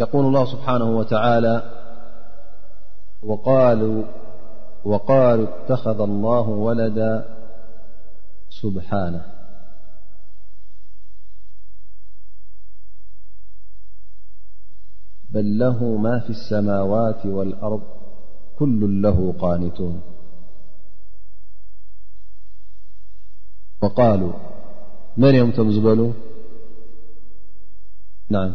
يقول الله سبحانه وتعالى وقالوا اتخذ الله ولدا سبحانه بل له ما في السماوات والأرض كل له قانتون وقالوا من يمتم زبلو نعم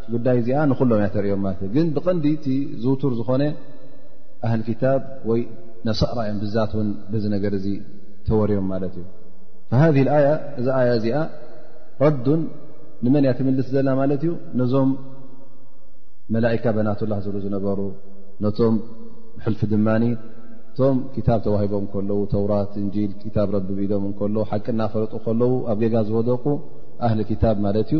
ጉዳይ እዚኣ ንኩሎም እያ ተሪኦም ማለት እዩ ግን ብቀንዲ እቲ ዝውቱር ዝኾነ ኣህል ክታብ ወይ ነሳእራ እዮም ብዛት ውን በዚ ነገር እዚ ተወርዮም ማለት እዩ ሃ ኣያ እዛ ኣያ እዚኣ ረዱን ንመን እያ ትምልስ ዘላ ማለት እዩ ነዞም መላእካ በናትላ ዝብሉ ዝነበሩ ነቶም ብሕልፊ ድማ እቶም ክታብ ተዋሂቦም ከለዉ ተውራት እንጂል ክታብ ረቢ ቢሎም እከሎ ሓቂ እናፈለጡ ከለዉ ኣብ ጌጋ ዝወደቁ ኣህሊ ክታብ ማለት እዩ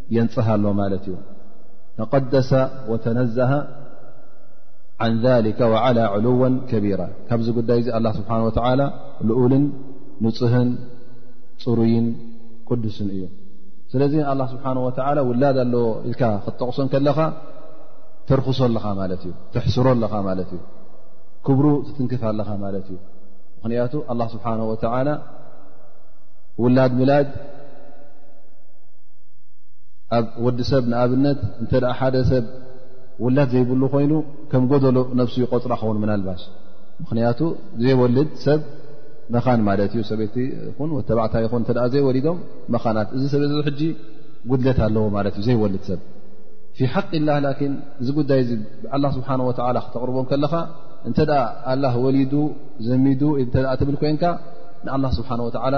የንፅሃ ኣሎ ማለት እዩ ተቀደሰ ወተነዘሃ ን ذሊከ ዓላ ዕሉወ ከቢራ ካብዚ ጉዳይ እዚ ኣላ ስብሓ ወተላ ልኡልን ንፅህን ፅሩይን ቅዱስን እዩ ስለዚ ኣላ ስብሓ ወተላ ውላድ ኣለዎ ኢልካ ክትጠቕሶ ከለኻ ተርክሶ ኣለኻ ማለት እዩ ተሕስሮ ኣለኻ ማለት እዩ ክብሩ ትትንክፍ ኣለኻ ማለት እዩ ምክንያቱ ኣላ ስብሓ ወተላ ውላድ ምላድ ኣብ ወዲ ሰብ ንኣብነት እንተ ሓደ ሰብ ውላድ ዘይብሉ ኮይኑ ከም ጎደሎ ነብሱ ይቆፅራ ክኸውን ምናልባሽ ምክንያቱ ዘይወልድ ሰብ መኻን ማለት እዩ ሰበይቲ ኹን ወተባዕታ ይኹን እተ ዘይወሊዶም መኻናት እዚ ሰብ ዚ ሕጂ ጉድለት ኣለዎ ማለት እዩ ዘይወልድ ሰብ ፊ ሓቂ ላ ላኪን እዚ ጉዳይ እዚ ብኣላ ስብሓን ወተላ ክተቕርቦ ከለኻ እንተ ኣላ ወሊዱ ዘሚዱ እተ ትብል ኮንካ ንኣላ ስብሓን ወተዓላ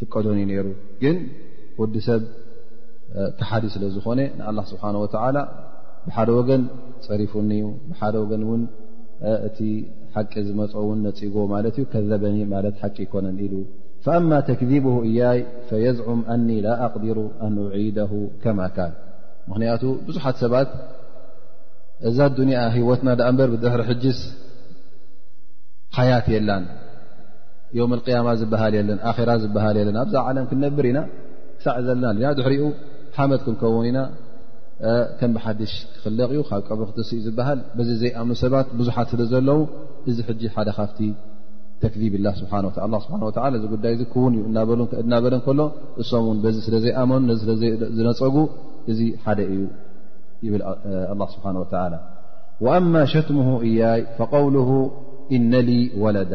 ፍቀዶን እዩ ነይሩ ግን ወዲ ሰብ ክሓዲ ስለ ዝኾነ ንኣላ ስብሓን ወተዓላ ብሓደ ወገን ፀሪፉኒ እዩ ብሓደ ወገን እውን እቲ ሓቂ ዝመፀ እውን ነፂጎ ማለት እዩ ከዘበኒ ማለት ሓቂ ይኮነን ኢሉ ፈኣማ ተክዚቡ እያይ ፈየዝዑም ኣኒ ላ ኣቅዲሩ ኣን ዒደ ከማ ካን ምክንያቱ ብዙሓት ሰባት እዛ ኣዱኒያ ሂወትና ዳኣ እንበር ብድሕሪ ሕጅስ ሓያት የላን ዮም ቅያማ ዝበሃል የለን ኣራ ዝበሃል የለን ኣብዛ ዓለም ክንነብር ኢና ክሳዕ ዘለና ና ድሕሪኡ ሓመድ ክንከውን ኢና ከም ብሓድሽ ክክለቕ እዩ ካብ ቀብሪ ክትስ እዩ ዝበሃል በዚ ዘይኣምኑ ሰባት ብዙሓት ስለ ዘለዉ እዚ ሕጂ ሓደ ካብቲ ተክዚብ ላ ስብሓ ስብሓ እዚ ጉዳይ እዚ ክውን እዩ እናበለ ከሎ እሶም ውን በዚ ስለ ዘይኣመኑ ነዚ ስለዝነፀጉ እዚ ሓደ እዩ ይብል ኣ ስብሓ ወላ ወኣማ ሸትሙሁ እያይ ፈቀውሉ እነሊ ወለዳ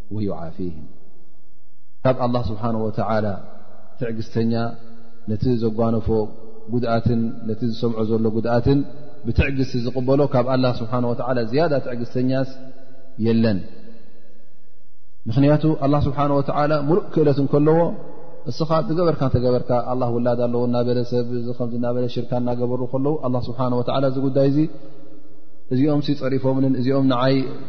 ወዩዓፊህም ካብ ኣላህ ስብሓን ወተዓላ ትዕግስተኛ ነቲ ዘጓነፎ ጉድኣትን ነቲ ዝሰምዖ ዘሎ ጉድኣትን ብትዕግስቲ ዝቕበሎ ካብ ኣላ ስብሓን ወተዓላ ዝያዳ ትዕግስተኛስ የለን ምኽንያቱ ኣላ ስብሓን ወተዓላ ሙሉእ ክእለት እንከለዎ እስኻ ዝገበርካ እንተገበርካ ኣላ ውላድ ኣለዎ እናበለ ሰብ እዚ ከምዚ እናበለ ሽርካ እናገበሩ ከለዉ ኣላ ስብሓን ወተዓላ እዚ ጉዳይ እዙ እዚኦም ሲ ፀሪፎምንን እዚኦም ንዓይ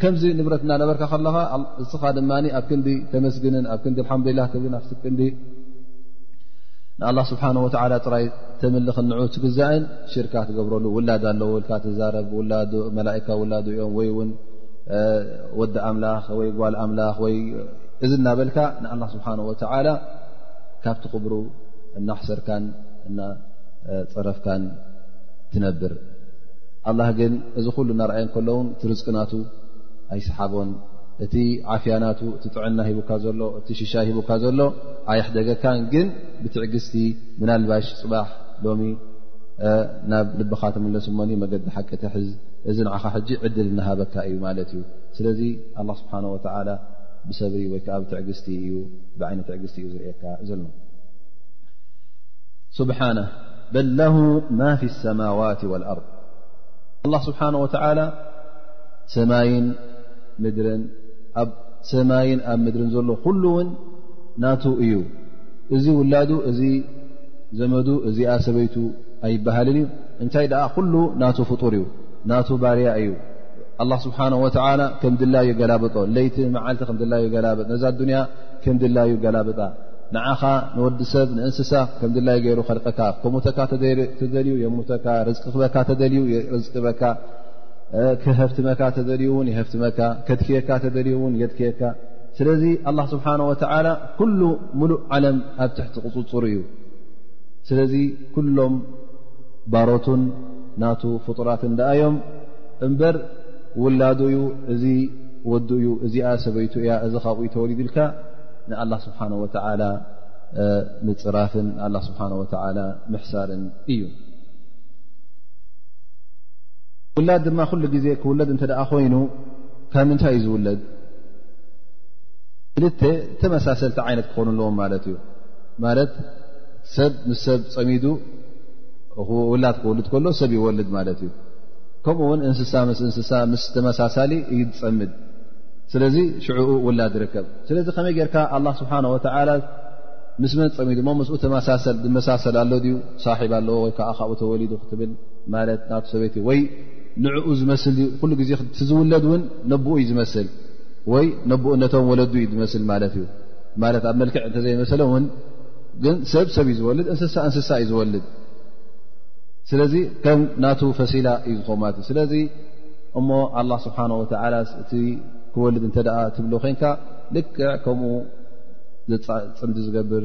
ከምዚ ንብረት እናነበርካ ከለኻ እስኻ ድማ ኣብ ክንዲ ተመስግንን ኣብ ክንዲ ሓምዱላ ትብልን ኣ ክንዲ ንኣላ ስብሓን ወላ ጥራይ ተምልኽን ንዑ ትግዛእን ሽርካ ትገብረሉ ውላድ ኣለዎ ኢልካ ትዛረብ ውላ መላእካ ውላዱ እዮም ወይ እውን ወዲ ኣምላኽ ወይ ጓል ኣምላኽ ወይ እዚ እናበልካ ንኣላ ስብሓን ወተዓላ ካብቲ ክብሩ እናሕሰርካን እናፀረፍካን ትነብር ኣላ ግን እዚ ኩሉ እናርኣየ ከሎውን እቲ ርዝቂ ናቱ ኣይሰሓቦን እቲ ዓፍያ ናቱ እቲ ጥዕና ሂቡካ ዘሎ እቲ ሽሻይ ሂቡካ ዘሎ ኣየሕደገካን ግን ብትዕግስቲ ምናልባሽ ፅባሕ ሎሚ ናብ ልብኻ ትምለስ እሞ መገዲ ሓቂ ትሕዝ እዚ ንዓኻ ሕጂ ዕድል እናሃበካ እዩ ማለት እዩ ስለዚ ኣላ ስብሓን ወተላ ብሰብሪ ወይ ከዓ ብትዕግስቲ እዩ ብዓይነ ትዕግስቲ እዩ ዝርእካ ዘሎ ስብሓና በል ለሁ ማ ፊ ሰማዋት ወልኣርض ኣላ ስብሓን ወተላ ሰማይን ምድርን ኣብ ሰማይን ኣብ ምድርን ዘሎ ኩሉ እውን ናቱ እዩ እዚ ውላዱ እዚ ዘመዱ እዚኣ ሰበይቱ ኣይበሃልን እዩ እንታይ ደኣ ኩሉ ናቱ ፍጡር እዩ ናቱ ባርያ እዩ ኣላ ስብሓን ወተላ ከም ድላዩ ገላብጦ ለይቲ መዓልቲ ከም ድላዩ ገላብጥ ነዛ ኣዱንያ ከም ድላዩ ገላብጣ ንዓኻ ንወዲ ሰብ ንእንስሳ ከም ድላይ ገይሩ ከልቀካ ከሙተካ ተደልዩ የሙተካ ርዝቂ ክበካ ተደልዩ ርዝቂ በካ ክሀፍትመካ ተደልዩ ውን ይሀፍትመካ ከድክየካ ተደልዩ ውን የድክየካ ስለዚ ኣላ ስብሓን ወተዓላ ኩሉ ሙሉእ ዓለም ኣብ ትሕቲ ቅፅፅሩ እዩ ስለዚ ኩሎም ባሮቱን ናቱ ፍጡራት እንድኣ እዮም እምበር ውላዱ እዩ እዚ ወዱ እዩ እዚኣ ሰበይቱ እያ እዚ ካብኡዩ ተወሊድልካ ንኣላ ስብሓን ወተላ ምፅራፍን ንኣላ ስብሓን ወተላ ምሕሳርን እዩ ውላድ ድማ ኩሉ ግዜ ክውለድ እንተ ደኣ ኮይኑ ካብ ምንታይ እዩ ዝውለድ ክልተ ተመሳሰልቲ ዓይነት ክኾኑ ኣለዎም ማለት እዩ ማለት ሰብ ምስ ሰብ ፀሚዱ ውላድ ክወልድ ከሎ ሰብ ይወልድ ማለት እዩ ከምኡ ውን እንስሳ ምስ እንስሳ ምስ ተመሳሳሊ እዩ ዝፀምድ ስለዚ ሽዕኡ ውላድ ዝርከብ ስለዚ ከመይ ጌርካ ኣላ ስብሓን ወተላ ምስ መን ፀሚዱ ሞ ምስኡ ተመሳሰል ዝመሳሰል ኣሎ ድዩ ሳሒብ ኣለዎ ወይ ከዓ ካብኡ ተወሊዱ ክትብል ማለት ናቱ ሰበይቲ ወይ ንዕኡ ዝመስል ድዩ ኩሉ ግዜ ዝውለድ እውን ነብኡ እዩ ዝመስል ወይ ነብኡ ነቶም ወለዱ እዩ ዝመስል ማለት እዩ ማለት ኣብ መልክዕ እንተዘይመሰለ እውን ግን ሰብ ሰብ እዩ ዝወልድ እንስሳ እንስሳ እዩ ዝወልድ ስለዚ ከም ናቱ ፈሲላ እዩ ዝኸው ማለት እዩ ስለዚ እሞ ኣላ ስብሓን ወተላ እቲ ክወልድ እንተ ትብሎ ኮንካ ልክዕ ከምኡ ፅምዲ ዝገብር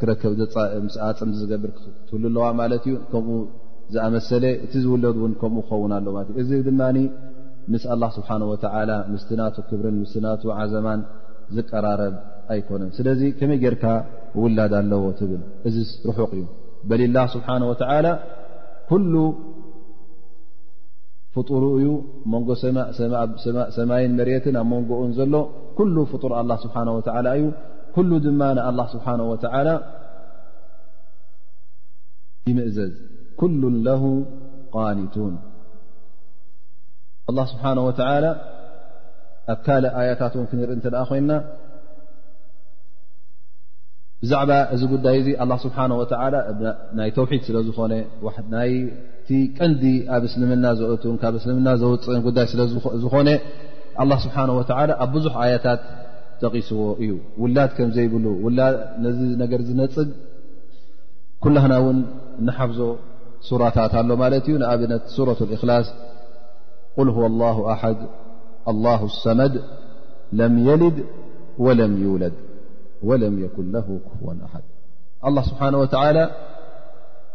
ክረከብ ፅምዲ ዝገብር ክትህሉ ኣለዋ ማለት እዩ ከምኡ ዝኣመሰለ እቲ ዝውለድ እውን ከምኡ ክኸውን ኣሎ ማለት እዩ እዚ ድማ ምስ ኣላ ስብሓን ወተላ ምስቲ ናቱ ክብርን ምስ ናቱ ዓዘማን ዝቀራረብ ኣይኮነን ስለዚ ከመይ ጌርካ ውላድ ኣለዎ ትብል እዚ ርሑቕ እዩ በልላ ስብሓን ወተላ ኩሉ ፍጡሩ እዩ መንጎ ሰማይን መሬትን ኣብ መንጎኡን ዘሎ ኩሉ ፍጡር ኣላ ስብሓን ወተዓላ እዩ ኩሉ ድማ ንኣላ ስብሓን ወተዓላ ይምእዘዝ ኩሉን ለሁ ቃኒቱን ኣላ ስብሓን ወተዓላ ኣብ ካልእ ኣያታት እውን ክንርኢ እንተ ደኣ ኮይንና ብዛዕባ እዚ ጉዳይ እዚ ኣላ ስብሓን ወተዓላ ናይ ተውሒድ ስለ ዝኾነ ናይ እቲ ቀንዲ ኣብ እስልምና ዘእትን ካብ እስልምና ዘውፅእን ጉዳይ ስለ ዝኾነ ኣላ ስብሓን ወተላ ኣብ ብዙሕ ኣያታት ጠቒስዎ እዩ ውላድ ከም ዘይብሉ ነዚ ነገር ዝነፅግ ኩላህና እውን እንሓፍዞ ሱራታት ኣሎ ማለት እዩ ንኣብነት ሱረት እክላስ ቁል ሁ ላ ኣሓድ ኣላ ሰመድ ለም የልድ ወለም ይውለድ ወለም የኩን ለ ክፍወን ኣሓድ ኣላ ስብሓን ወተላ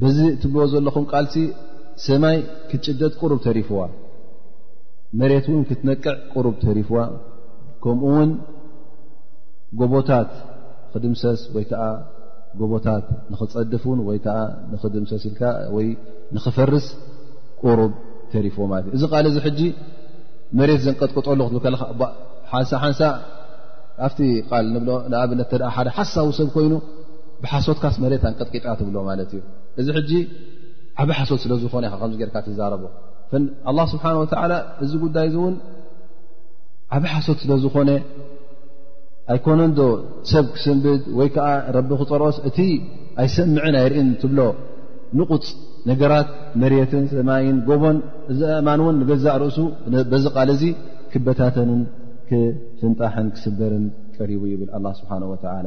በዚ ትብልዎ ዘለኹም ቃልሲ ሰማይ ክትጭደድ ቅሩብ ተሪፍዋ መሬት እውን ክትነቅዕ ቅሩብ ተሪፍዋ ከምኡ ውን ጎቦታት ክድምሰስ ወይ ከዓ ጎቦታት ንኽፀድፍ ን ወይ ከዓ ንኽድምሰስ ኢልካ ወይ ንኽፈርስ ቅሩብ ተሪፍዎ ማለት እዩ እዚ ቃል እዚ ሕጂ መሬት ዘንቀጥቅጠሉ ክትብል ሓንሳ ሓንሳ ኣብቲ ቃል ንኣብነት ሓደ ሓሳዊ ሰብ ኮይኑ ብሓሶትካስ መሬት ኣንቀጥቂጣ ትብሎ ማለት እዩ እዚ ሕጂ ዓብ ሓሶት ስለ ዝኾነ ኢ ከምዚ ጌርካ ትዛረቦ ኣላ ስብሓን ወተላ እዚ ጉዳይ እዚ እውን ዓብ ሓሶት ስለ ዝኾነ ኣይኮነን ዶ ሰብ ክስንብድ ወይ ከዓ ረቢ ክፀርኦስ እቲ ኣይሰምዕን ኣይርእን ትብሎ ንቁፅ ነገራት መሬትን ሰማይን ጎቦን እዚ ኣእማን እውን ንገዛእ ርእሱ በዚ ቃል እዚ ክበታተንን ክፍንጣሕን ክስበርን ቀሪቡ ይብል ኣላ ስብሓን ወተላ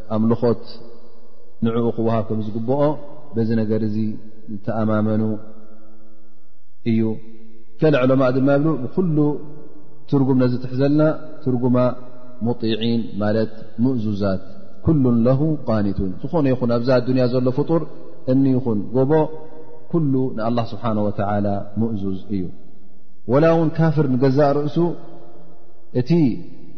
ኣምልኾት ንዕኡ ክወሃብ ከም ዝግብኦ በዚ ነገር እዚ ዝተኣማመኑ እዩ ከል ዕለማእ ድማ ይብሉ ብኩሉ ትርጉም ነዚ ትሕዘልና ትርጉማ ሙጢዒን ማለት ምእዙዛት ኩሉን ለሁ ቃኒቱን ዝኾነ ይኹን ኣብዛ ኣዱንያ ዘሎ ፍጡር እኒ ይኹን ጎቦ ኩሉ ንኣላ ስብሓን ወተላ ምእዙዝ እዩ ወላ እውን ካፍር ንገዛእ ርእሱ እቲ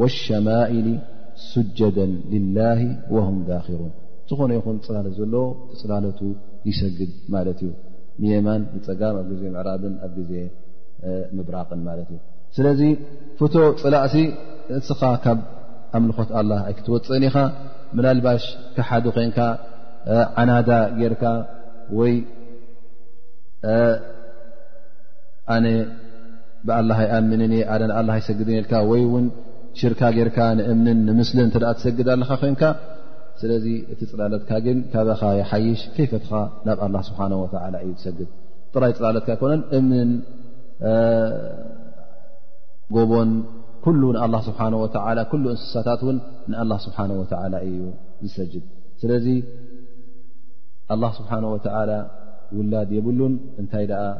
ወሸማኢሊ ሱጀደ ልላ ወሁም ዳኪሩን ዝኾነ ይኹን ፅላለት ዘለዎ ፅላለቱ ይሰግድ ማለት እዩ ንየማን ንፀጋም ኣብ ግዜ ምዕራብን ኣብ ግዜ ምብራቅን ማለት እዩ ስለዚ ፍቶ ፅላእሲ ንስኻ ካብ ኣምልኾት ኣላ ኣይክትወፅእን ኢኻ ምናልባሽ ክሓዱ ኮንካ ዓናዳ ጌርካ ወይ ኣነ ብኣላህ ኣይኣምንን እየ ኣነ ንኣላ ኣይሰግድን የልካ ወይ እውን ሽርካ ጌርካ ንእምንን ንምስሊ እተ ትሰግድ ኣለካ ኮንካ ስለዚ እቲ ፅላለትካ ግን ካበኻ ይሓይሽ ከይፈትኻ ናብ ኣላ ስብሓን ወላ እዩ ትሰግድ ጥራይ ፅላለትካ ኣይኮነን እምንን ጎቦን ኩሉ ንኣላ ስብሓን ወላ ኩሉ እንስሳታት እውን ንኣላ ስብሓን ወላ እዩ ዝሰጅድ ስለዚ ኣላ ስብሓን ወላ ውላድ የብሉን እንታይ ደኣ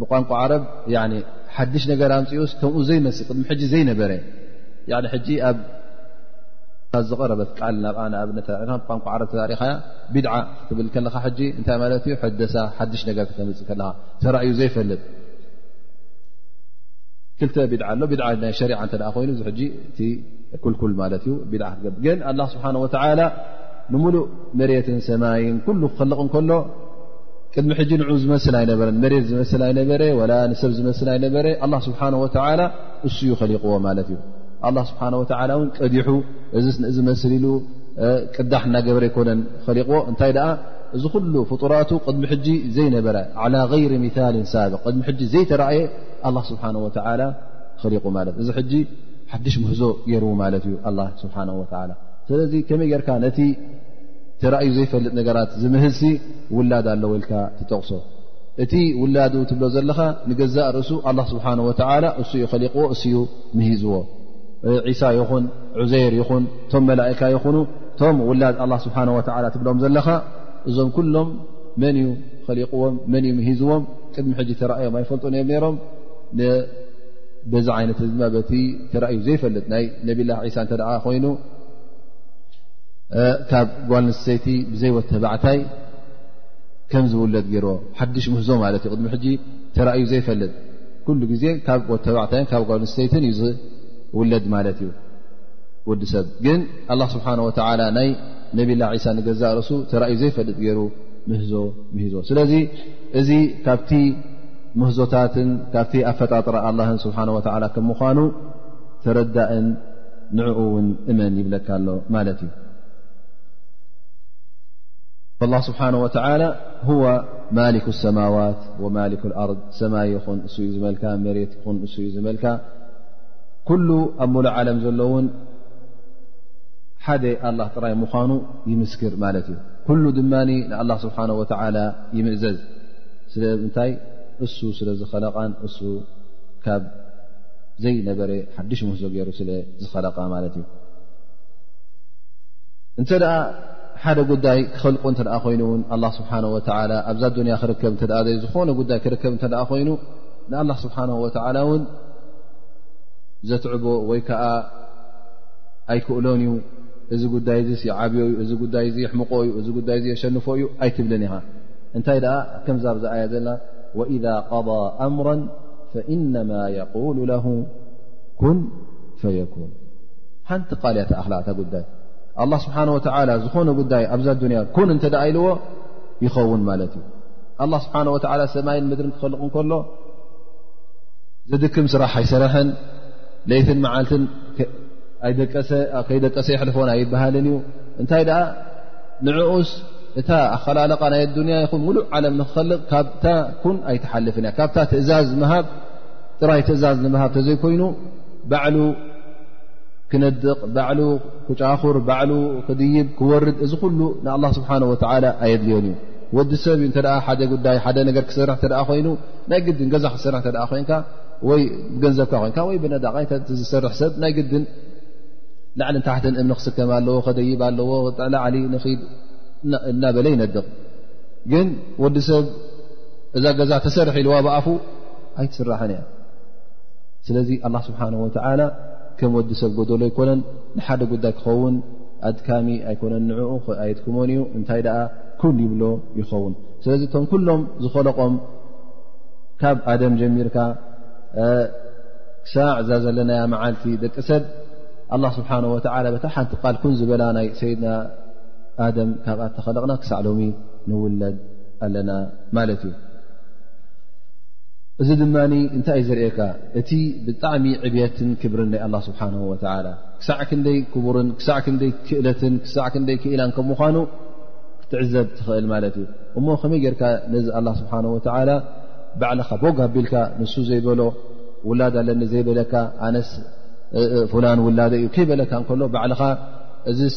ብቋንቋ ዓረብ ሓድሽ ነገር ኣምፅኡስ ከምኡ ዘይመስል ቅድሚ ሕጂ ዘይነበረ ሕጂ ኣብ ዝቐረበት ቃል ናብ ንኣብነት ብቋንቋ ዓረብ ተሪኻያ ቢድዓ ክትብል ከለካ ሕጂ እንታይ ማለት እዩ ሕደሳ ሓድሽ ነገር ክተምፅእ ከለካ ተራእዩ ዘይፈልጥ ክልተ ቢድዓ ኣሎ ቢድዓ ናይ ሸሪዓ እተ ኮይኑ እዚ ሕጂ እቲ ኩልኩል ማለት እዩ ቢድዓ ክትገብር ግን ኣላ ስብሓን ወተላ ንምሉእ መሬትን ሰማይን ኩሉ ክኸልቕ እንከሎ ቅድሚ ሕጂ ንዑ ዝመስል ኣይነበረን መሬት ዝመስል ኣይነበረ ወላ ንሰብ ዝመስል ኣይነበረ ኣላ ስብሓን ወተዓላ እሱ ዩ ኸሊቕዎ ማለት እዩ ኣላ ስብሓን ወተዓላ እውን ቀዲሑ እዚ ንእዚ መስል ኢሉ ቅዳሕ እናገበረ ኣይኮነን ኸሊቕዎ እንታይ ደኣ እዚ ኩሉ ፍጡራቱ ቅድሚ ሕጂ ዘይነበረ ዓላ ገይሪ ሚታልን ሳብ ቅድሚ ሕጂ ዘይተረእየ ኣላ ስብሓን ወተዓላ ኸሊቑ ማለት እዚ ሕጂ ሓድሽ ምህዞ ገይርዎ ማለት እዩ ኣላ ስብሓን ወተዓላ ስለዚ ከመይ ጌርካ ነቲ ተራእዩ ዘይፈልጥ ነገራት ዝምህዝሲ ውላድ ኣለዎ ኢልካ ትጠቕሶ እቲ ውላዱ ትብሎ ዘለኻ ንገዛእ ርእሱ ኣላ ስብሓን ወተላ እሱ ዩ ከሊቕዎ እሱ ዩ ምሂዝዎ ዒሳ ይኹን ዑዘይር ይኹን እቶም መላእካ ይኹኑ እቶም ውላድ ኣላ ስብሓን ወተላ ትብሎም ዘለኻ እዞም ኩሎም መን ዩ ከሊቕዎም መን ዩ ምሂዝዎም ቅድሚ ሕጂ ተራእዮም ኣይፈልጡን እዮም ነይሮም በዚ ዓይነት እዚ ድማ በቲ ተራእዩ ዘይፈልጥ ናይ ነብላ ዒሳ እንተ ኮይኑ ካብ ጓል ንሰይቲ ብዘይወት ተባዕታይ ከም ዝውለድ ገይርዎ ሓድሽ ምህዞ ማለት እዩ ቅድሚ ሕጂ ተራእዩ ዘይፈልጥ ኩሉ ግዜ ካብ ወት ተባዕታይን ካብ ጓል ንሰይትን እዩ ዝውለድ ማለት እዩ ወዲ ሰብ ግን ኣላ ስብሓን ወተላ ናይ ነብላ ዒሳ ንገዛእ ርእሱ ተራእዩ ዘይፈልጥ ገይሩ ምህዞ ምሂዞ ስለዚ እዚ ካብቲ ምህዞታትን ካብቲ ኣፈጣጥራ ኣላህን ስብሓን ወተዓላ ከም ምዃኑ ተረዳእን ንዕኡ እውን እመን ይብለካ ኣሎ ማለት እዩ ላ ስብሓን ወተላ ሁወ ማሊክ ሰማዋት ወማሊክ ኣርድ ሰማይ ይኹን እሱ እዩ ዝመልካ መሬት ይኹን እሱ እዩ ዝመልካ ኩሉ ኣብ ሙሉእ ዓለም ዘሎ እውን ሓደ ኣላ ጥራይ ምዃኑ ይምስክር ማለት እዩ ኩሉ ድማ ንኣላ ስብሓን ወተዓላ ይምእዘዝ ስለምንታይ እሱ ስለ ዝኸለቓን እሱ ካብ ዘይነበረ ሓድሽ ምህዞ ገይሩ ስለ ዝኸለቓ ማለት እዩ እንተ ደኣ ሓደ ጉዳይ ክኸልቁ እንተ ኮይኑ ውን ኣላ ስብሓን ወተላ ኣብዛ ኣዱንያ ክርከብ እተ ዘይ ዝኾነ ጉዳይ ክርከብ እተ ኮይኑ ንኣላ ስብሓን ወተላ እውን ዘትዕቦ ወይ ከዓ ኣይክእሎን እዩ እዚ ጉዳይ እዚ ይዓብዮ ዩ እዚ ጉዳይ እዚ የሕምቆ እዩ እዚ ጉዳይ እዚ የሸንፎ እዩ ኣይትብልን ኢኻ እንታይ ደኣ ከምዛ ብዛ ኣያ ዘላ ወኢዛ ቐض ኣምራ ፈኢነማ የقሉ ለ ኩን ፈየኩን ሓንቲ ቃል እያ ተኣኽላ እታ ጉዳይ ኣላ ስብሓን ወተላ ዝኾነ ጉዳይ ኣብዛ ኣዱንያ ኩን እንተ ደኣ ኢልዎ ይኸውን ማለት እዩ ኣላ ስብሓን ወተላ ሰማይን ምድርን ክኸልቕ እንከሎ ዝድክም ስራሕ ኣይሰረሐን ለይትን መዓልትን ከይደቀሰ የሕልፎን ኣይበሃልን እዩ እንታይ ደኣ ንዕኡስ እታ ኣኸላለቃ ናይ ኣዱንያ ይኹን ሙሉእ ዓለም ንክኸልቕ ካብታ ኩን ኣይትሓልፍን እያ ካብታ ትእዛዝ ምሃብ ጥራይ ትእዛዝ ንምሃብ ተዘይኮይኑ ባዕሉ ክነድቕ ባዕሉ ክጫኹር ባዕሉ ክድይብ ክወርድ እዚ ኩሉ ንኣላ ስብሓን ወተላ ኣየድልዮን እዩ ወዲ ሰብ እዩ እተ ሓደ ጉዳይ ሓደ ነገር ክሰርሕ እተ ኮይኑ ናይ ግድን ገዛ ክትሰርሕ እተ ኮይንካ ወይ ገንዘብካ ኮይንካ ወይ ብነዳቃይ ዝሰርሕ ሰብ ናይ ግድን ላዕልን ታሕትን እምኒ ክስከም ኣለዎ ከደይብ ኣለዎ ላዕሊ ንኽድ እናበለ ይነድቕ ግን ወዲ ሰብ እዛ ገዛ ተሰርሒ ኢልዋ ብኣፉ ኣይትስራሕን እያ ስለዚ ኣላ ስብሓን ወተላ ከም ወዲ ሰብ ጎደሎ ኣይኮነን ንሓደ ጉዳይ ክኸውን ኣድካሚ ኣይኮነን ንዕኡ ኣየድክሞን እዩ እንታይ ደኣ ኩን ይብሎ ይኸውን ስለዚ እቶም ኩሎም ዝኸለቆም ካብ ኣደም ጀሚርካ ክሳዕ እዛ ዘለናያ መዓልቲ ደቂ ሰብ ኣላ ስብሓን ወተላ በታ ሓንቲ ቃል ኩን ዝበላ ናይ ሰይድና ኣደም ካብኣ ተኸለቕና ክሳዕ ሎሚ ንውለድ ኣለና ማለት እዩ እዚ ድማ እንታይ እዩ ዘርእካ እቲ ብጣዕሚ ዕብትን ክብርን ናይ ኣላ ስብሓን ወላ ክሳዕ ክንደይ ክቡርን ክሳዕ ክንደይ ክእለትን ክሳዕ ክንደይ ክኢላን ከም ምኳኑ ክትዕዘብ ትኽእል ማለት እዩ እሞ ከመይ ጌርካ ነዚ ኣላ ስብሓን ወላ ባዕልኻ ቦግ ኣቢልካ ንሱ ዘይበሎ ውላድ ኣለኒ ዘይበለካ ኣነስ ፍላን ውላደ እዩ ከይበለካ እንከሎ ባዕልኻ እዚስ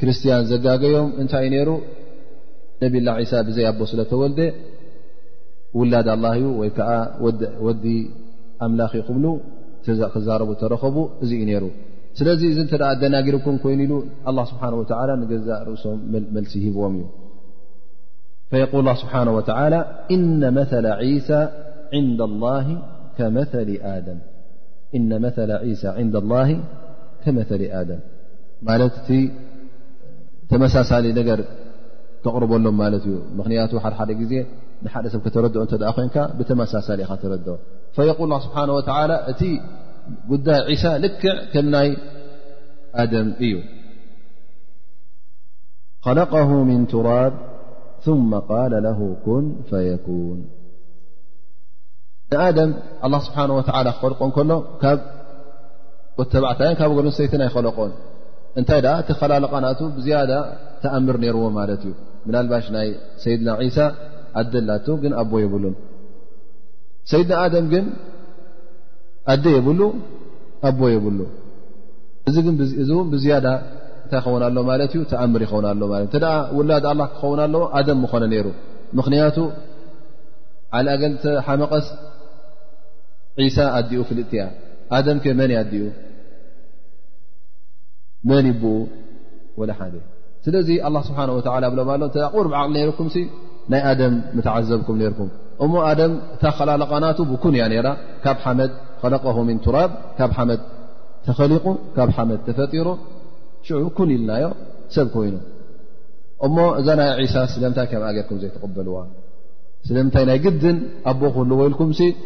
ክርስትያን ዘጋገዮም እንታይ ነይሩ ነብላ ዒሳ ብዘይ ኣቦ ስለ ተወልደ ውላድ ኣላ እዩ ወይ ከዓ ወዲ ኣምላኽ ዩ ክብሉ ክዛረቡ ተረኸቡ እዚ እዩ ነይሩ ስለዚ እዚ እንተ ኣደናጊርኩም ኮይኑ ኢሉ ኣላ ስብሓን ወተላ ንገዛእ ርእሶም መልሲ ሂብዎም እዩ ፈየቁል ላ ስብሓን ወተላ እነ መላ ዒሳ ዕንዳ ላሂ ከመሊ ኣደም ማለት እቲ ተመሳሳሊ ነገር ተቕርበሎም ማለት እዩ ምክንያቱ ሓደሓደ ግዜ ንሓደ ሰብ ከተረድኦ እተ ኮይንካ ብተመሳሳሊ ኢካ ተረድ ፈየቁል ስብሓ ወ እቲ ጉዳይ ዒሳ ልክዕ ከም ናይ ኣደም እዩ ለቀ ምን ቱራብ ثመ ቃለ ለ ኩን ፈየኩን ንኣደም ኣላ ስብሓን ወላ ክኸልቆ ከሎ ወተባዕታይን ካብ ጎል ሰይትን ኣይኸለቆን እንታይ ኣ እቲ ኸላልቓ ናቱ ብዝያዳ ተኣምር ነይርዎ ማለት እዩ ምናልባሽ ናይ ሰይድና ዒሳ ኣደላቱ ግን ኣቦ የብሉን ሰይድና ኣደም ግን ኣደ የብሉ ኣቦ የብሉ እዚ ግን እዚ እውን ብዝያዳ እንታይ ይኸውን ኣሎ ማለት እዩ ተኣምር ይኸውን ኣሎ ማት እተ ውላድ ኣላ ክኸውን ኣለዎ ኣደም ምኾነ ነይሩ ምኽንያቱ ዓል ኣገልተ ሓመቐስ ዒሳ ኣዲኡ ፍልጥቲ እያ ኣደም ከ መን ኣዲኡ መን ይብኡ ወላ ሓደ ስለዚ ኣላ ስብሓን ወላ ብሎም ኣሎ እተ ቁርብ ዓቕሊ ነይርኩም ናይ ኣደም ምተዓዘብኩም ነርኩም እሞ ኣደም እታ ከላለቓናቱ ብኩን እያ ነራ ካብ ሓመድ ከለቀ ን ቱራብ ካብ ሓመድ ተኸሊቑ ካብ ሓመድ ተፈጢሩ ሽዑ ኩን ኢልናዮ ሰብ ኮይኑ እሞ እዛ ናይ ዒሳ ስለምንታይ ከምኣ ገርኩም ዘይተቕበልዋ ስለምንታይ ናይ ግድን ኣቦ ክህልዎ ኢልኩም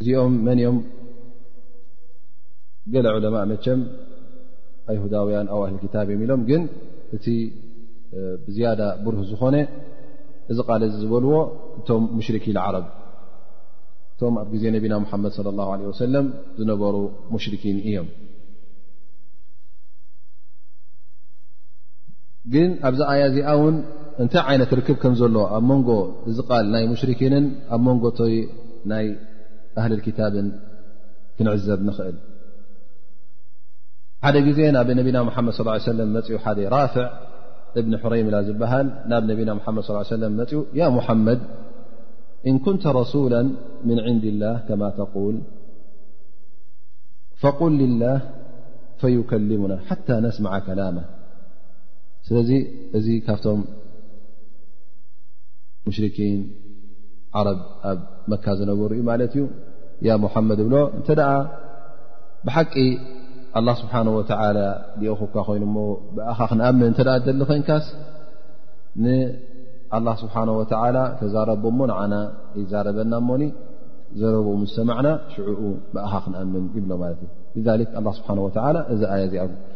እዚኦም መን እዮም ገለ ዑለማء መቸም ኣይሁዳውያን ኣው ኣህሊ ክታብ እዮም ኢሎም ግን እቲ ብዝያዳ ብሩህ ዝኾነ እዚ ቃል እዚ ዝበልዎ እቶም ሙሽርኪ ዓረብ እቶም ኣብ ግዜ ነቢና ሙሓመድ صለ ላه ለ ወሰለም ዝነበሩ ሙሽርኪን እዮም ግን ኣብዚ ኣያ እዚኣ ውን እንታይ ዓይነት ርክብ ከም ዘሎ ኣብ መንጎ እዚ ቃል ናይ ሙሽርኪንን ኣብ መንጎ ቶይ ናይ ኣህሊ ክታብን ክንዕዘብ ንኽእል ሓደ ግዜ ናብ ነቢና ሓመድ ص ሰለ መፅኡ ሓደ ራፍዕ እብኒ ሕረይምላ ዝበሃል ናብ ነቢና ሓመድ ص ሰለ መፅኡ ያ ሙሓመድ እን ኩንተ ረሱላ ምን ዕንድ ላህ ከማ ተል ፈቁል ላህ ፈዩከልሙና ሓታ ነስማዓ ከላማ ስለዚ እዚ ካብቶም ሙሽርኪን ዓረብ ኣብ መካ ዝነበሩ እዩ ማለት እዩ ያ ሙሓመድ እብሎ እንተ ደኣ ብሓቂ ኣላ ስብሓን ወተላ ዲኦኹካ ኮይኑ ሞ ብኣኻ ክንኣምን እተ ደሊ ኮንካስ ንኣላ ስብሓን ወተላ ተዛረቦ እሞ ንዓና ይዛረበና እሞኒ ዘረብ ምስ ሰማዕና ሽዕኡ ብኣኻ ክንኣምን ይብሎ ማለት እዩ ሊክ ኣላ ስብሓን ወተላ እዚ ኣያ እዚኣ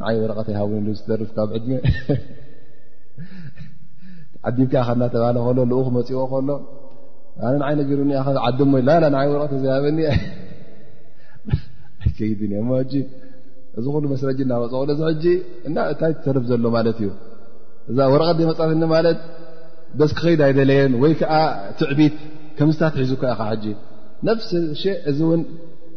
ንዓይ ወረቐት ይሃውሉ ዝደርፍ ካብ ዕድመ ዓዲምካ ካ እናተባሃለ ከሎ ልኡ ክመፅዎ ከሎ ኣነ ንዓይ ነጊሩኒ ዓዲ ሞ ላ ንዓይ ወረቐት ዘይሃበኒ ኣይከይድን እዮ ጂ እዚ ኩሉ መስረጂ እናመፅ ሎ እዚ ሕጂ እና እታይ ትተርፍ ዘሎ ማለት እዩ እዛ ወረቐት ዘይመፃፍኒ ማለት በስ ክኸይድ ኣይደለየን ወይ ከዓ ትዕቢት ከምዝታ ትሒዙካ ኢኻ ሕጂ ነፍሲ ሸ እዚ እውን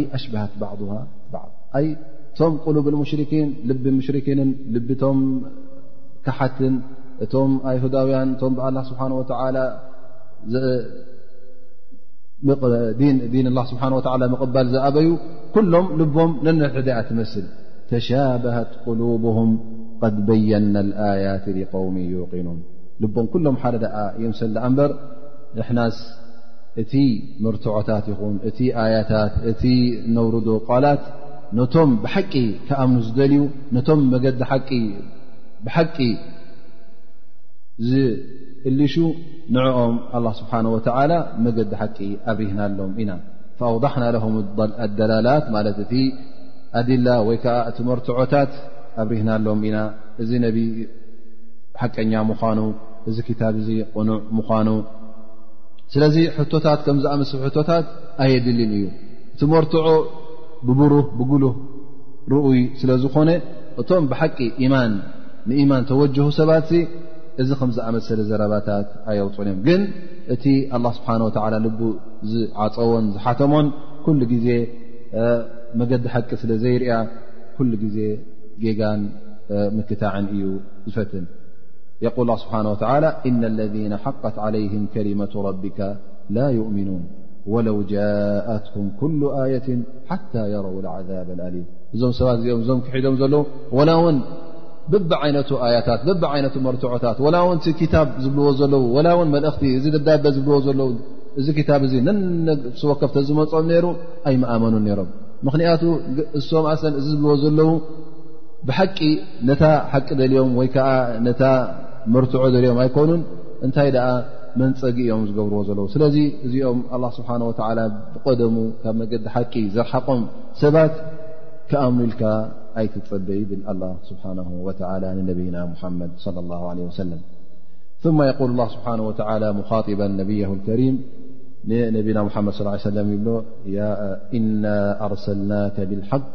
ي أشبهت بضه ض م قلوب المشركين لب مشركن لبم كحة م يهدوي الله سبحانه ودين الله سبحانه وتعالى مقبل زبي كلم لبم نند تمثل تشابهت قلوبهم قد بين الآيات لقوم يقنون لبم كلم لد يمل بر ن እቲ መርትዖታት ይኹን እቲ ኣያታት እቲ እነውርዶ ቃላት ነቶም ብሓቂ ክኣምኑ ዝደልዩ ነቶም መገዲ ሓቂ ብሓቂ ዝእልሹ ንዕኦም ኣላ ስብሓን ወተዓላ መገዲ ሓቂ ኣብሪህናሎም ኢና ኣውضሕና ለሁም ኣደላላት ማለት እቲ ኣድላ ወይ ከዓ እቲ መርትዖታት ኣብሪህናሎም ኢና እዚ ነቢ ሓቀኛ ምዃኑ እዚ ክታብ እዚ ቕኑዕ ምዃኑ ስለዚ ሕቶታት ከም ዝኣመስሉ ሕቶታት ኣየድልን እዩ እቲ መርትዖ ብብሩህ ብጉሉህ ርኡይ ስለ ዝኾነ እቶም ብሓቂ ኢማን ንኢማን ተወጀሁ ሰባት እዚ ከም ዝኣመሰለ ዘረባታት ኣየውፅን እዮም ግን እቲ ኣላ ስብሓን ወተላ ልቡ ዝዓፀዎን ዝሓተሞን ኩሉ ግዜ መገዲ ሓቂ ስለ ዘይርያ ኩሉ ግዜ ጌጋን ምክታዕን እዩ ዝፈትን የቁል ስብሓን ወተላ እና ለذነ ሓቀት ዓለይህም ከሊመቱ ረቢካ ላ ዩእምኑን ወለው ጃእትኩም ኩሉ ኣየት ሓታ የረው ዓዛብ ኣሊም እዞም ሰባት እዚኦም እዞም ክሒዶም ዘለዉ ወላ ውን ብቢ ዓይነቱ ኣያታት ብቢ ዓይነቱ መርትዖታት ወላ ውን ቲ ክታብ ዝብልዎ ዘለዉ ወላ ውን መልእኽቲ እዚ ደብዳበ ዝብልዎ ዘለዉ እዚ ክታብ እዚ ነነብሲ ወከፍተ ዝመፆም ነይሩ ኣይመኣመኑን ነይሮም ምኽንያቱ እሶም ኣሰን እዚ ዝብልዎ ዘለዉ ብሓቂ ነታ ሓቂ ደልዮም ወይ ከዓ ነታ መርትዖ ደልዮም ኣይኮኑን እንታይ ደኣ መንፀጊ እዮም ዝገብርዎ ዘለዉ ስለዚ እዚኦም ኣላ ስብሓን ወተላ ብቀደሙ ካብ መገዲ ሓቂ ዘርሓቆም ሰባት ክኣምኑ ኢልካ ኣይትፀበ ይብል ኣላ ስብሓን ወተላ ንነብይና ሙሓመድ ለ ላ ለ ወሰለም ثማ የقል ላ ስብሓን ወተላ ሙኻጢባ ነብይ ከሪም ንነብና ሙሓመድ ስ ሰለም ይብሎ ኢና ኣርሰልናከ ብልሓቂ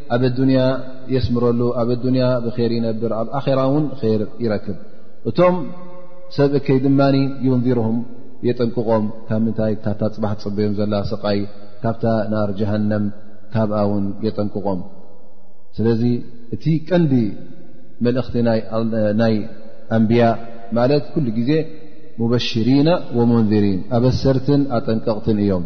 ኣብ ኣዱንያ የስምረሉ ኣብ ኣዱንያ ብር ይነብር ኣብ ኣራ እውን ር ይረክብ እቶም ሰብ እከይ ድማ ዩንዚርም የጠንቅቖም ካብ ምንታይ ካብታ ፅባሕ ፅበዮም ዘላ ስቃይ ካብታ ናር ጀሃንም ካብኣ ውን የጠንቅቖም ስለዚ እቲ ቀንዲ መልእኽቲ ናይ ኣንብያ ማለት ኩሉ ግዜ ሙበሽሪና ወሙንዚሪን ኣበሰርትን ኣጠንቀቕትን እዮም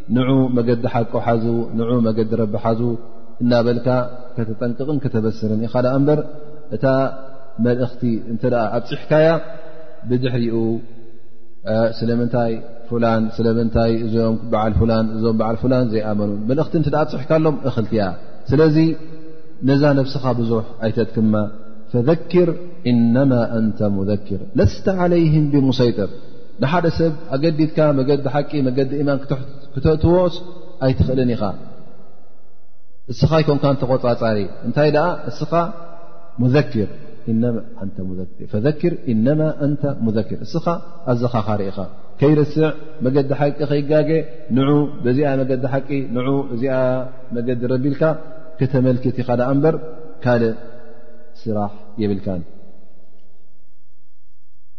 ንዑ መገዲ ሓቁ ሓዙ ንዑ መገዲ ረቢ ሓዙ እናበልካ ከተጠንቅቕን ከተበስርን ኢኻ ደኣ እምበር እታ መልእኽቲ እንተ ኣብፅሕካያ ብድሕሪኡ ስለምንታይ ፍላን ስለምንታይ እዞም በዓል ፍላን እዞም በዓል ፍላን ዘይኣመኑ መልእኽቲ እተ ኣብፅሕካ ኣሎም እኽልቲ እያ ስለዚ ነዛ ነብስኻ ብዙሕ ኣይተትክማ ፈዘክር እነማ ኣንተ ሙዘክር ለስተ ዓለይህም ብሙሰይጥር ንሓደ ሰብ ኣገዲድካ መገዲ ሓቂ መገዲ ኢማን ክተእትዎስ ኣይትኽእልን ኢኻ እስኻ ይኮንካ ተቆፃፃሪ እንታይ ደኣ እስኻ ሙዘክር ፈዘክር እነማ እንተ ሙዘክር እስኻ ኣዘኻኻሪ ኢኻ ከይርስዕ መገዲ ሓቂ ከይጋገ ንዑ በዚኣ መገዲ ሓቂ ን እዚኣ መገዲ ረቢልካ ከተመልክት ኢኻ ደኣ እምበር ካልእ ስራሕ የብልካን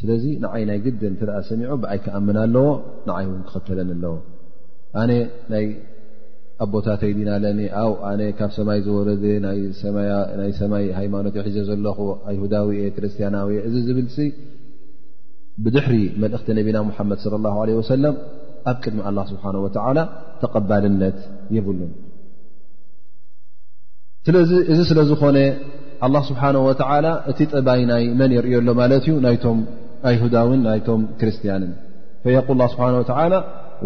ስለዚ ንዓይ ናይ ግደ እተ ሰሚዖ ብኣይ ክኣምን ኣለዎ ንዓይ እውን ክኸተለን ኣለዎ ኣነ ናይ ኣቦታተይ ዲና ኣለኒ ኣ ኣነ ካብ ሰማይ ዝወረደ ናይ ሰማይ ሃይማኖት ሒዘ ዘለኹ ኣይሁዳዊ እየ ክርስትያናዊ እየ እዚ ዝብል ሲ ብድሕሪ መልእኽቲ ነቢና ሙሓመድ ለ ላ ለ ወሰለም ኣብ ቅድሚ ኣላ ስብሓን ወተዓላ ተቐባልነት የብሉን ስለዚ እዚ ስለ ዝኾነ ኣላ ስብሓን ወተዓላ እቲ ጥባይ ናይ መን የርእዮ ኣሎ ማለት እዩ ናይቶም ኣይሁዳዊን ናይቶም ክርስትያንን ፈየቁል ላ ስብሓን ወተዓላ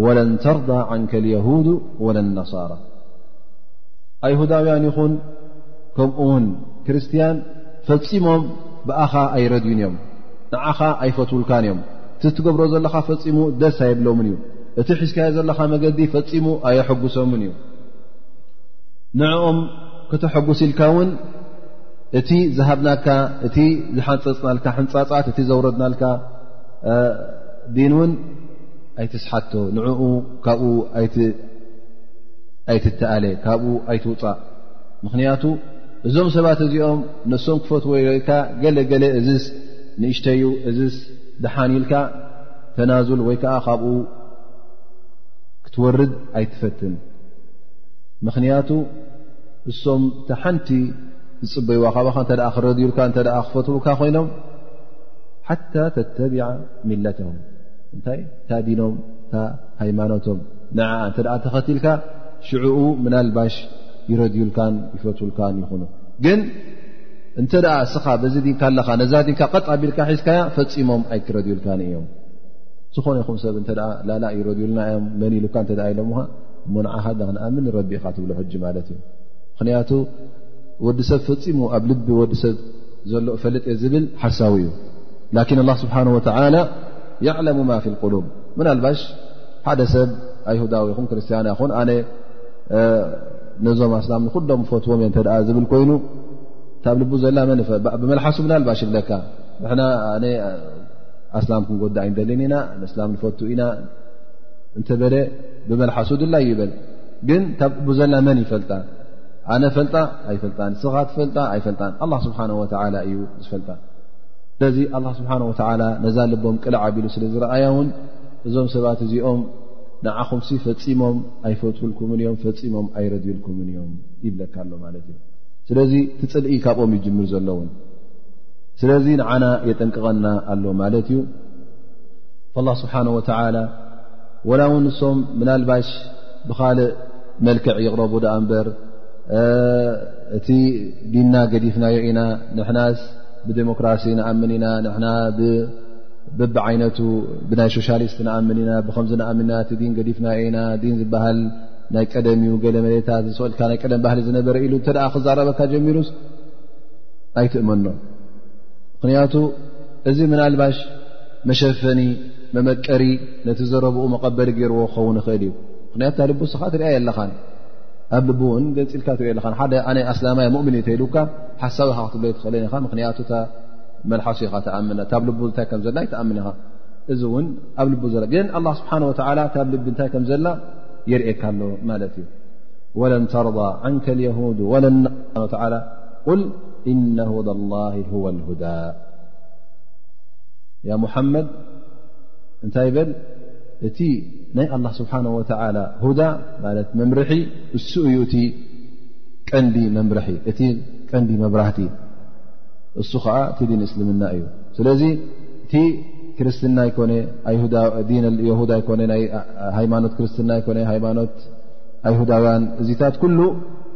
ወለን ተርዳ ዓንከ ልየሁዱ ወለን ነሳራ ኣይሁዳውያን ይኹን ከምኡ ውን ክርስትያን ፈፂሞም ብኣኻ ኣይረድዩን እዮም ንዓኻ ኣይፈትውልካን እዮም እቲ ትገብሮ ዘለኻ ፈፂሙ ደስ ኣይብሎምን እዩ እቲ ሒዝካዮ ዘለኻ መገዲ ፈፂሙ ኣየሐጉሶምን እዩ ንዕኦም ከተሐጉስ ኢልካ እውን እቲ ዝሃብናካ እቲ ዝሓንፀፅናልካ ሕንፃፃት እቲ ዘውረድናልካ ዲን እውን ኣይትስሓቶ ንዕኡ ካብኡ ኣይትተኣለ ካብኡ ኣይትውፃእ ምኽንያቱ እዞም ሰባት እዚኦም ነሶም ክፈት ወልካ ገለገለ እዝስ ንእሽተዩ እዝስ ደሓን ኢልካ ተናዙል ወይ ከዓ ካብኡ ክትወርድ ኣይትፈትን ምኽንያቱ እሶም እታ ሓንቲ ዝፅበይዋ ካባኻ እተ ክረድዩልካ እተ ክፈትውካ ኮይኖም ሓታ ተተቢዓ ሚለትም እንታይ ታዲኖም እታ ሃይማኖቶም ንዓ እተ ተኸትልካ ሽዕኡ ምናልባሽ ይረድዩልካን ይፈትውልካን ይኹኑ ግን እንተ ደኣ እስኻ በዚ ድንካ ኣለኻ ነዛ ድንካ ቀጥ ኣቢልካ ሒዝካያ ፈፂሞም ኣይክረድዩልካን እዮም ዝኾነ ይኹም ሰብ እተ ላላ ይረድዩልና እዮም መን ኢሉካ እተ ኢሎምኻ እሞ ንዓኻ ጋ ክንኣምን ንረቢ ኢኻ ትብሎ ሕጂ ማለት እዩ ምኽንያቱ ወዲ ሰብ ፈፂሙ ኣብ ልቢ ወዲ ሰብ ዘሎ እፈልጥ እየ ዝብል ሓሳዊ እዩ ላኪን ኣላ ስብሓን ወተላ ያዕለሙ ማ ፊ ልቁሉብ ምናልባሽ ሓደ ሰብ ኣይሁዳዊ ይኹን ክርስትያን ይኹን ኣነ ነዞም ኣስላም ንኩሎም ፈትዎም እየ እተ ዝብል ኮይኑ እታብ ልቡ ዘላ መን ብመልሓሱ ምናልባሽ ይብለካ ንሕና ኣስላም ክንጎዳእ ኣይንደልን ኢና ንእስላም ንፈቱ ኢና እንተበለ ብመልሓሱ ድላይ ይበል ግን ካብ ቡዘላ መን ይፈልጣ ኣነ ፈልጣ ኣይፈልጣ ስኻ ትፈልጣ ኣይፈልጣ ኣላ ስብሓን ወተላ እዩ ዝፈልጣ ስለዚ ኣላ ስብሓን ወተላ ነዛ ልቦም ቅልዕ ኣቢሉ ስለ ዝረኣያ እውን እዞም ሰባት እዚኦም ንዓኹም ሲ ፈፂሞም ኣይፈትውልኩምን እዮም ፈፂሞም ኣይረድዩልኩምን እዮም ይብለካ ኣሎ ማለት እዩ ስለዚ ትፅልኢ ካብኦም ይጅምር ዘለውን ስለዚ ንዓና የጠንቅቐና ኣሎ ማለት እዩ ላ ስብሓን ወተላ ወላ እውን ንሶም ምናልባሽ ብካልእ መልክዕ ይቕረቡ ድኣ እምበር እቲ ዲና ገዲፍናዮ ኢና ንሕናስ ብዴሞክራሲ ንኣምን ኢና ንና ብበቢ ዓይነቱ ብናይ ሶሻሊስት ንኣምን ኢና ብከምዚ ንኣምን ኢና እቲ ዲን ገዲፍናዮ ኢና ዲን ዝበሃል ናይ ቀደም እዩ ገለ መሬታት ዝሰልካ ናይ ቀደም ባህሊ ዝነበረ ኢሉ እተ ክዛረበካ ጀሚሩስ ኣይትእመኖ ምክንያቱ እዚ ምናልባሽ መሸፈኒ መመቀሪ ነቲ ዘረብኡ መቐበሊ ገይርዎ ክኸውን ይኽእል እዩ ምክንያቱ ታ ልቡ ስኻ ትርያ የለኻን ኣብ ልቡ እውን ገንፂልካ ትሪኦ ኣለኻ ሓደ ኣነ ኣስላማይ ሙእምን እተይሉካ ሓሳዊ ካ ክትብለይ ትኽእለ ኢኻ ምክንያቱ ታ መልሓሱ ኢኻ ትኣምና ታብ ልቡ እንታይ ከም ዘላ ይትኣምን ኢኻ እዚ እውን ኣብ ልቡ ዘ ግን ኣላ ስብሓን ወተላ ታብ ልቢ እንታይ ከም ዘላ የርእካ ኣሎ ማለት እዩ ወለን ተርض ዓንከ ልየሁድ ወለን ላ ቁል እነ ሁዳ ላሂ ሁወ ልሁዳ ያ ሙሓመድ እንታይ በል እቲ ናይ ኣላ ስብሓን ወተላ ሁዳ ማለት መምርሒ እሱ እዩ እቲ ቀንዲ መምርሒ እቲ ቀንዲ መብራህቲ እሱ ከዓ እቲ ዲን እስልምና እዩ ስለዚ እቲ ክርስትና ኣይኮነ ዲን የሁዳ ኣይኮነ ናይ ሃይማኖት ክርስትና ኣይኮነ ሃይማኖት ኣይሁዳውያን እዚታት ኩሉ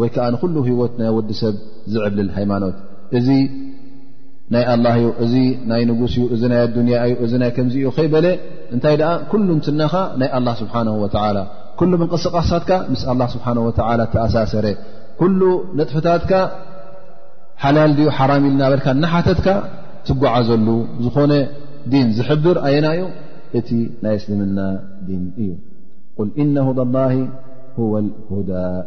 ወይ ከዓ ንኩሉ ህይወት ናይ ወዲ ሰብ ዝዕብልል ሃይማኖት እዚ ናይ ኣላ እዩ እዚ ናይ ንጉስ እዩ እዚ ናይ ኣዱንያ እዩ እዚ ናይ ከምዚ እዩ ከይበለ እንታይ ደኣ ኩሉ እንትናኻ ናይ ኣላ ስብሓን ወተላ ኩሉ ምንቅስቃሳትካ ምስ ኣላ ስብሓን ወተላ ተኣሳሰረ ኩሉ ነጥፍታትካ ሓላል ድዩ ሓራም ኢል ናበልካ ናሓተትካ ትጓዓዘሉ ዝኾነ ዲን ዝሕብር ኣየና እዩ እቲ ናይ እስልምና ዲን እዩ ቁል ኢነ ሁዳ ላ ወ ልሁዳ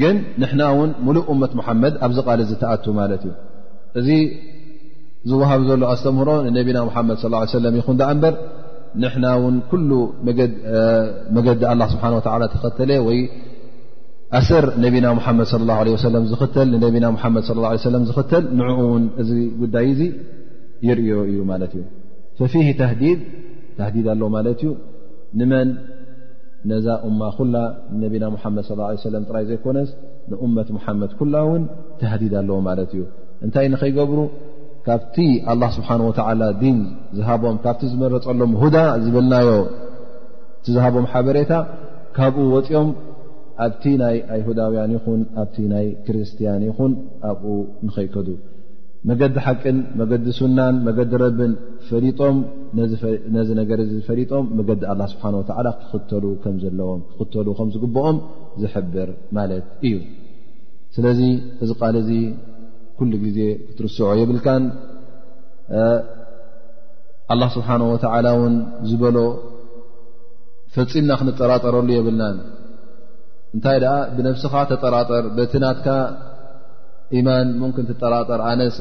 ግን ንሕና እውን ሙሉእ እመት ሙሓመድ ኣብዚ ቃል እዚ ተኣቱ ማለት እዩ እዚ ዝወሃብ ዘሎ ኣስተምህሮ ንነቢና ሙሓመድ ስ ሰለም ይኹን ዳኣ እምበር ንሕና እውን ኩሉ መገዲ ኣላ ስብሓ ወላ ተኸተለ ወይ ኣሰር ነቢና ሙሓመድ ለ ላ ለ ሰለም ዝኽተል ንነቢና ሓመድ ላ ሰለም ዝኽተል ንዕኡ እውን እዚ ጉዳይ እዚ ይርእዮ እዩ ማለት እዩ ፈፊህ ተህዲድ ተህዲድ ኣሎ ማለት እዩ ንመን ነዛ እማ ኩላ ነቢና ሙሓመድ ስ ሰለም ጥራይ ዘይኮነስ ንእመት ሙሓመድ ኩላ እውን ተህዲድ ኣለዎ ማለት እዩ እንታይ ንኸይገብሩ ካብቲ ኣላ ስብሓን ወተዓላ ዲን ዝሃቦም ካብቲ ዝመረፀሎም ሁዳ ዝብልናዮ እቲ ዝሃቦም ሓበሬታ ካብኡ ወፂኦም ኣብቲ ናይ ኣይሁዳውያን ይኹን ኣብቲ ናይ ክርስትያን ይኹን ኣብኡ ንኸይከዱ መገዲ ሓቅን መገዲ ሱናን መገዲ ረብን ፈጦም ነዚ ነገር እ ፈሊጦም መገዲ ኣላ ስብሓን ወላ ክኽተሉ ከም ዘለዎም ክኽተሉ ከም ዝግብኦም ዝሕብር ማለት እዩ ስለዚ እዚ ቃል እዚ ኩሉ ግዜ ክትርስዖ የብልካን ኣላ ስብሓን ወተዓላ እውን ዝበሎ ፈፂምና ክንጠራጠረሉ የብልናን እንታይ ደኣ ብነብስኻ ተጠራጠር በቲ ናትካ ኢማን ሙምክን ትጠራጠር ኣነስ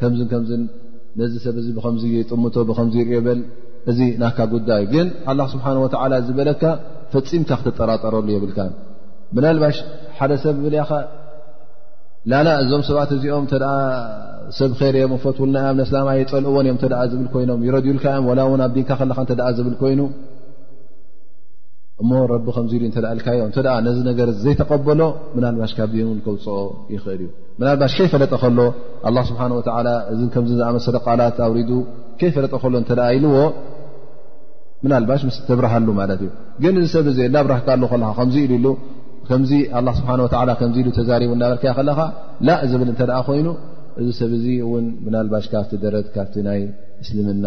ከምዝን ከምዝን ነዚ ሰብ እዚ ብከምዚ ጥምቶ ብከምዚ ይርዮ በል እዚ ናካ ጉዳይ ግን ኣላ ስብሓን ወተዓላ ዝበለካ ፈፂምካ ክትጠራጠረሉ የብልካን ምናልባሽ ሓደ ሰብ ብልያካ ላላ እዞም ሰባት እዚኦም እተ ሰብ ር እዮም ፈትውልና እዮም ነስላማ ይፀልእዎን እዮም ዝብል ኮይኖም ይረድዩልካ እዮም ላ እውን ኣብ ዲንካ ከለካ እተ ዝብል ኮይኑ እሞ ረቢ ከምዚ ኢሉ እተልካዮ እተ ነዚ ነገር ዘይተቀበሎ ምናልባሽ ካብ ዲን ን ከውፅኦ ይኽእል እዩ ምናልባሽ ከይፈለጠ ከሎ ኣላ ስብሓን ወላ እዚ ከምዚ ዝኣመሰለ ቃላት ኣውሪዱ ከይፈለጠ ከሎ እተ ኢልዎ ምናልባሽ ምስ ተብርሃሉ ማለት እዩ ግን እዚ ሰብ እ ላብራህካ ኣሉ ከለካ ከምዚ ኢሉ ሉ ከምዚ ኣላ ስብሓን ወላ ከምዚ ኢሉ ተዛሪቡ እናበልካዮ ከለካ ላ ዝብል እንተ ኮይኑ እዚ ሰብ እዚ እውን ምናልባሽ ካብቲ ደረት ካብቲ ናይ እስልምና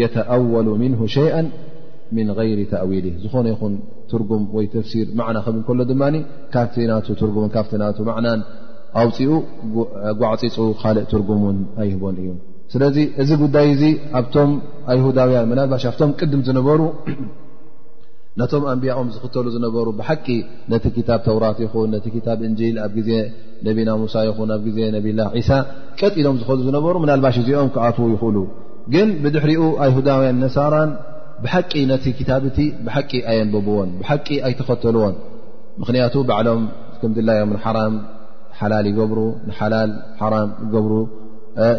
የተኣወሉ ምንሁ ሸይአ ምን غይሪ ተእዊሊ ዝኾነ ይኹን ትርጉም ወይ ተፍሲር ማዕና ክብል ከሎ ድማ ካብቲ ና ትርጉምን ካብቲ ና ማዕናን ኣውፅኡ ጓዕፂፁ ካልእ ትርጉም ውን ኣይህቦን እዩ ስለዚ እዚ ጉዳይ እዚ ኣብቶም ኣይሁዳውያን ምናልባሽ ኣብቶም ቅድም ዝነበሩ ነቶም ኣንብያኦም ዝኽተሉ ዝነበሩ ብሓቂ ነቲ ክታብ ተውራት ይኹን ነቲ ክታብ እንጂል ኣብ ግዜ ነቢና ሙሳ ይኹን ኣብ ግዜ ነብላ ዒሳ ቀጥ ኢሎም ዝኸዱ ዝነበሩ ምናልባሽ እዚኦም ክኣትዉ ይኽእሉ ግን ብድሕሪኡ ኣይሁዳውያን ነሳራን ብሓቂ ነቲ ክታብ እቲ ብሓቂ ኣየንብብዎን ብሓቂ ኣይተኸተልዎን ምኽንያቱ ባዕሎም ከምድላዮም ንሓራም ሓላል ይገብሩ ንሓላል ሓራም ይገብሩ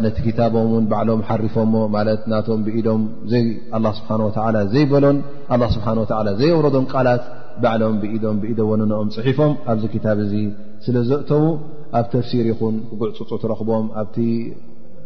ነቲ ክታቦም እውን ባዕሎም ሓሪፎሞ ማለት ናቶም ብኢዶም ዘይ ኣላ ስብሓን ወተላ ዘይበሎን ኣላ ስብሓን ወተላ ዘየውረዶም ቃላት ባዕሎም ብኢዶም ብኢደ ወንንኦም ፅሒፎም ኣብዚ ክታብ እዚ ስለ ዘእተዉ ኣብ ተፍሲር ይኹን ክጉዕፅፁ ትረኽቦም ኣብቲ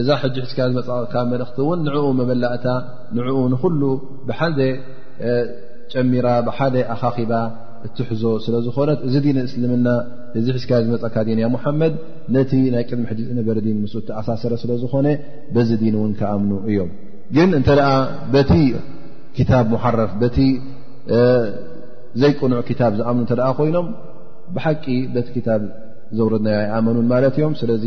እዛ ሕጂ ሕዝካ ዝመፅእካ መልእኽቲ እውን ንኡ መመላእታ ንኡ ንኩሉ ብሓደ ጨሚራ ብሓደ ኣኻኺባ እትሕዞ ስለ ዝኾነት እዚ ዲን እስልምና እዚ ሕዝካ ዝመፀእካ ዲን ያ ሙሓመድ ነቲ ናይ ቅድሚ ሕጂ ዝነበረ ዲን ምስ እተኣሳሰረ ስለ ዝኾነ በዚ ዲን እውን ክኣምኑ እዮም ግን እንተ በቲ ክታብ ሙሓረፍ በቲ ዘይቅኑዕ ክታብ ዝኣምኑ እተ ኮይኖም ብሓቂ በቲ ክታብ ዘውረድናዮ ኣይኣመኑን ማለት እዮም ስለዚ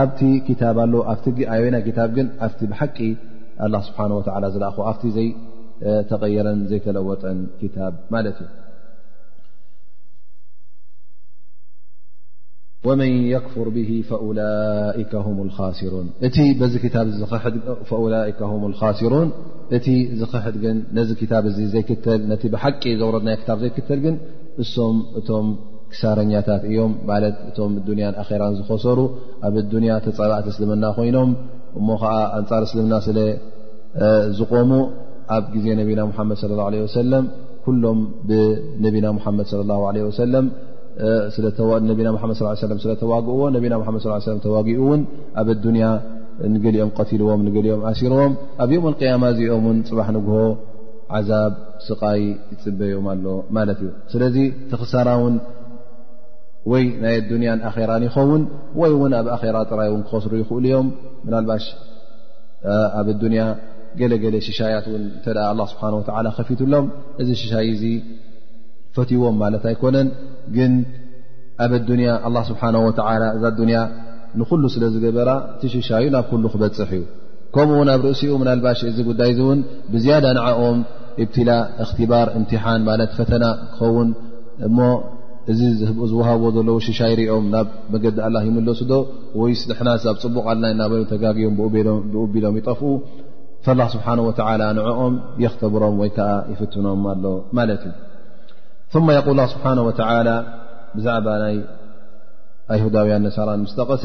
ኣብቲ ክታብ ኣሎ ኣብቲ ኣየናይ ክታብ ግን ኣብቲ ብሓቂ ኣላ ስብሓን ወላ ዝለኣኹ ኣብቲ ዘይተቐየረን ዘይተለወጠን ክታብ ማለት እዩ ወመን የክፍር ብሂ ፈላይከ ሁም ልካሲሩን እቲ በዚ ክታብ ፈላይከ ሁም ልካሲሩን እቲ ዝኽሕድ ግን ነዚ ክታብ እዚ ዘይክተል ነቲ ብሓቂ ዘውረድናዮ ክታብ ዘይክተል ግን እሶም እቶም ክሳረኛታት እዮም ማለት እቶም ዱንያን ኣኼራን ዝኸሰሩ ኣብ ዱንያ ተፃባእቲ እስልምና ኮይኖም እሞ ከዓ ኣንፃር እስልምና ስለ ዝቆሙ ኣብ ግዜ ነቢና ሙሓመድ ለ ላ ለ ወሰለም ኩሎም ብነቢና ሓመድ ለ ላ ለ ወሰለም ነቢና ሓመድ ሰለም ስለተዋግእዎ ነቢና ሓመድ ስ ሰለም ተዋጊኡ እውን ኣብ ኣዱንያ ንገሊኦም ቀትልዎም ንገሊኦም ኣሲርዎም ኣብ ዮም ኣልቅያማ እዚኦም እውን ፅባሕ ንግሆ ዓዛብ ስቃይ ይፅበዮም ኣሎ ማለት እዩ ስለዚ ተክሳራ ውን ወይ ናይ ኣዱንያን ኣኼራን ይኸውን ወይ እውን ኣብ ኣራ ጥራይ ን ክኸስሩ ይኽእሉ እዮም ምናልባሽ ኣብ ኣዱንያ ገለገለ ሽሻያት ን እተ ኣላ ስብሓን ወላ ከፊትሎም እዚ ሽሻይ እዚ ፈትዎም ማለት ኣይኮነን ግን ኣብ ኣዱንያ ኣላ ስብሓን ወላ እዛ ኣዱንያ ንኹሉ ስለ ዝገበራ እቲ ሽሻዩ ናብ ኩሉ ክበፅሕ እዩ ከምኡ ውን ኣብ ርእሲኡ ምናልባሽ እዚ ጉዳይ እዚ እውን ብዝያዳ ንዓኦም እብትላ እኽትባር እምትሓን ማለት ፈተና ክኸውን እሞ እዚ ዝውሃቦ ዘለዉ ሽሻይ ሪኦም ናብ መገዲ ኣላ ይምለሱ ዶ ወይስ ንሕና ኣብ ፅቡቕ ኣልና ናበሉ ተጋግዮም ብኡቢሎም ይጠፍኡ ፈላ ስብሓን ወተላ ንዕኦም የኽተብሮም ወይ ከዓ ይፍትኖም ኣሎ ማለት እዩ ثማ የቁል ስብሓን ወተላ ብዛዕባ ናይ ኣይሁዳውያን ነሳራን ምስ ጠቐሰ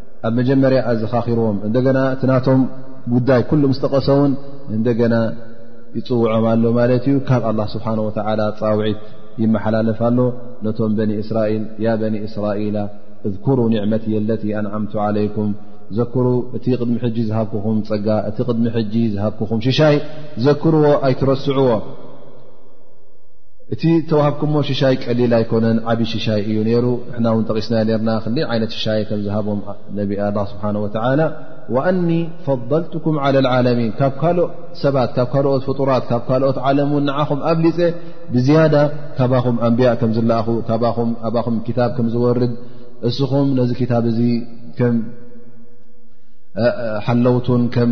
ኣብ መጀመርያ ኣዘኻኺርዎም እንደገና እቲ ናቶም ጉዳይ ኩሉ ምስ ጠቐሰውን እንደገና ይፅውዖም ኣሎ ማለት እዩ ካብ ኣላ ስብሓን ወተዓላ ፃውዒት ይመሓላለፍ ኣሎ ነቶም በኒ እስራኤል ያ በኒ እስራኤላ እዝኩሩ ኒዕመት የለት ኣንዓምቱ ዓለይኩም ዘክሩ እቲ ቅድሚ ሕጂ ዝሃብኩኹም ፀጋ እቲ ቅድሚ ሕጂ ዝሃብኩኹም ሽሻይ ዘክርዎ ኣይትረስዕዎ እቲ ተዋህብኩሞ ሽሻይ ቀሊል ኣይኮነን ዓብዪ ሽሻይ እዩ ነይሩ ንሕና እውን ጠቒስና ነርና ክንደ ዓይነት ሽሻይ ከም ዝሃቦም ነቢ ኣላ ስብሓን ወተላ ወኣኒ ፈضልትኩም ዓላ ልዓለሚን ካብ ካልኦት ሰባት ካብ ካልኦት ፍጡራት ካብ ካልኦት ዓለም እውን ንዓኹም ኣብሊፀ ብዝያዳ ካባኹም ኣንብያ ከም ዝለኣኹ ካባኹም ኣባኹም ክታብ ከም ዝወርድ እስኹም ነዚ ክታብ እዚ ከም ሓለውቱን ከም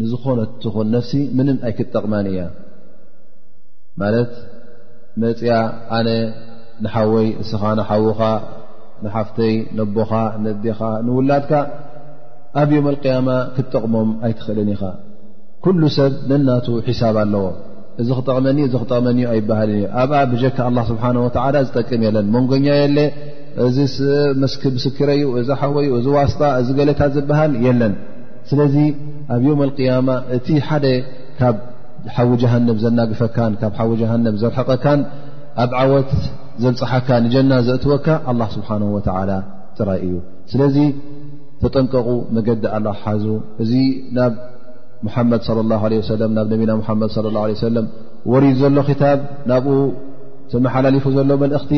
ንዝኾነት ትኹን ነፍሲ ምንም ኣይክትጠቕማን እያ ማለት መፅያ ኣነ ንሓወይ እስኻ ንሓውኻ ንሓፍተይ ነቦኻ ነዴኻ ንውላድካ ኣብ ዮም ኣልቅያማ ክትጠቕሞም ኣይትኽእልን ኢኻ ኩሉ ሰብ ነናቱ ሒሳብ ኣለዎ እዚ ክጠቕመኒ እዚ ክጠቕመኒ ዩ ኣይበሃልን እዩ ኣብኣ ብጀካ ኣላ ስብሓን ወተዓላ ዝጠቅም የለን መንጎኛ የለ እዚ መስኪ ምስክረዩ እዚ ሓወዩ እዚ ዋስታ እዚ ገሌታት ዝበሃል የለን ስለዚ ኣብ ዮም ኣልቅያማ እቲ ሓደ ካብ ሓዊ ጀሃንም ዘናግፈካን ካብ ሓዊ ጀሃንም ዘርሕቐካን ኣብ ዓወት ዘብፅሓካ ንጀና ዘእትወካ ኣላ ስብሓን ወተላ ጥራይ እዩ ስለዚ ተጠንቀቑ መገዲ ኣላ ሓዙ እዚ ናብ ሙሓመድ ለ ላ ለ ሰለም ናብ ነቢና ሓመድ ለ ላ ሰለም ወሪድ ዘሎ ክታብ ናብኡ ተመሓላሊፉ ዘሎ መልእኽቲ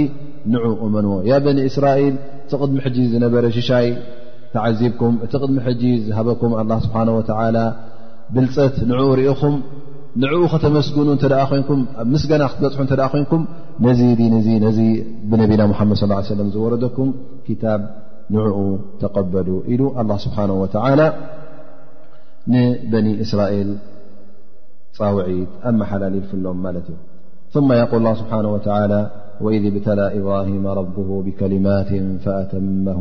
ንዑ እመንዎ ያ በኒ እስራኤል ቲቕድሚ ሕጂ ዝነበረ ሽሻይ عذبك እቲ دሚ ج ك الله سبحنه ولى ብلፀት نع እኹم نعኡ تمسن سና ن ن بنና محمد صلى اه عيه وسم ዝركم كب نعኡ تقبل ل الله سبحانه وتعلى نبن إسرائل وعት ኣمحلل ፍلم ثم يقول اله سبحنه وتعى وإذ ابتلى إبراهم ربه بكلمت فأتمه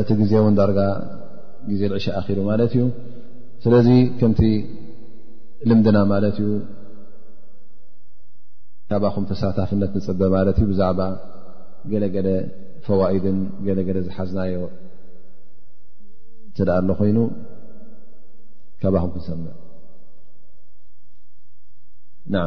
እቲ ግዜ እውን ዳርጋ ግዜ ዕሻ ኣኪሉ ማለት እዩ ስለዚ ከምቲ ልምድና ማለት እዩ ካባኹም ተሳታፍነት ንፅበ ማለት እዩ ብዛዕባ ገለገለ ፈዋኢድን ገለገለ ዝሓዝናዮ እተደኣ ኣሎ ኮይኑ ካባኹም ክንሰምዕ ናዓ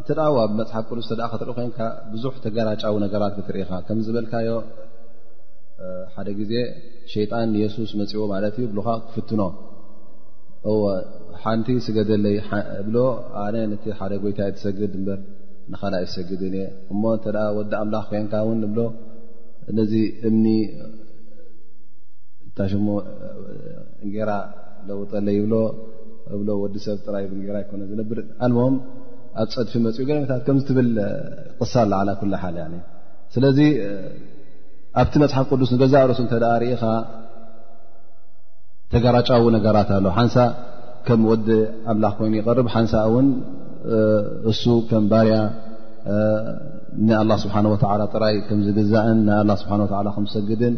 እተ ኣብ መፅሓፍ ቅዱስ ተ ክትርኢ ኮንካ ብዙሕ ተገራጫዊ ነገራት ክትርኢኻ ከም ዝበልካዮ ሓደ ግዜ ሸይጣን ንየሱስ መፅዎ ማለት እዩ ብልካ ክፍትኖ እወ ሓንቲ ስገደለይ እብሎ ኣነ ነቲ ሓደ ጎይታ ትሰግድ እበር ንካል ኣይሰግድን እየ እሞ እተ ወዲ ኣምላኽ ኮንካ ውን እብሎ ነዚ እምኒ ታሽሙ እንጌራ ለውጠለይ ይብሎ እብሎ ወዲ ሰብ ጥራይ ብንጌራ ኣይኮነ ዝነብር ኣልሞም ኣብ ፀድፊ መፅኡ ገለመታት ከም ትብል ቅሳ ላዓላ ኩላ ሓል ስለዚ ኣብቲ መፅሓፍ ቅዱስ ንገዛእ ርእሱ እተ ርኢኻ ተጋራጫዊ ነገራት ኣሎ ሓንሳ ከም ወዲ ኣምላኽ ኮይኑ ይቐርብ ሓንሳ እውን እሱ ከም ባርያ ንኣላ ስብሓን ወተላ ጥራይ ከም ዝግዛእን ንኣላ ስብሓን ወላ ከም ዝሰግድን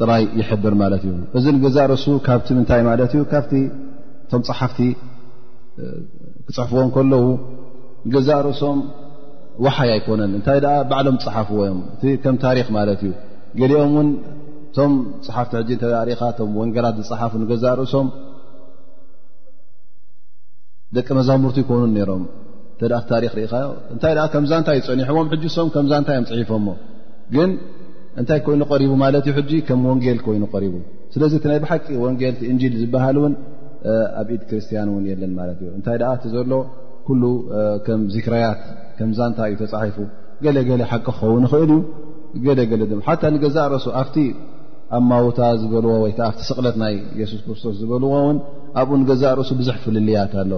ጥራይ ይሕብር ማለት እዩ እዚ ንገዛእ ርእሱ ካብቲ ምንታይ ማለት እዩ ካብቲ እቶም ፀሓፍቲ ክፅሕፍዎ ከለዉ ንገዛእ ርእሶም ውሓይ ኣይኮነን እንታይ ደኣ ባዕሎም ዝፅሓፍዎ እዮም እቲ ከም ታሪክ ማለት እዩ ገሊኦም ውን እቶም ፀሓፍቲ ሕጂ እተ ሪኻ እቶም ወንጌላት ዝፀሓፉ ንገዛእ ርእሶም ደቂ መዛሙርቲ ይኮኑ ነይሮም እተ ታሪክ ርኢኻ እንታይ ከምዛ ንታይ እዩ ፀኒሖሞም ሕጂ ሶም ከምዛ ንታይ እዮም ፅሒፎሞ ግን እንታይ ኮይኑ ቀሪቡ ማለት እዩ ሕጂ ከም ወንጌል ኮይኑ ቀሪቡ ስለዚ እቲ ናይ ብሓቂ ወንጌል ቲ እንጂል ዝበሃል እውን ኣብ ኢድ ክርስትያን እውን የለን ማለት እዩ እንታይ ደኣ እቲ ዘሎ ኩሉ ከም ዚክራያት ከምዛንታ እዩ ተፃሒፉ ገለገለ ሓቂ ክኸውን ይኽእል እዩ ገለገለ ድማ ሓታ ንገዛእ ርእሱ ኣብቲ ኣብ ማውታ ዝበልዎ ወይ ከዓ ኣብቲ ስቕለት ናይ የሱስ ክርስቶስ ዝበልዎ እውን ኣብኡ ንገዛእ ርእሱ ብዙሕ ፍልልያት ኣሎ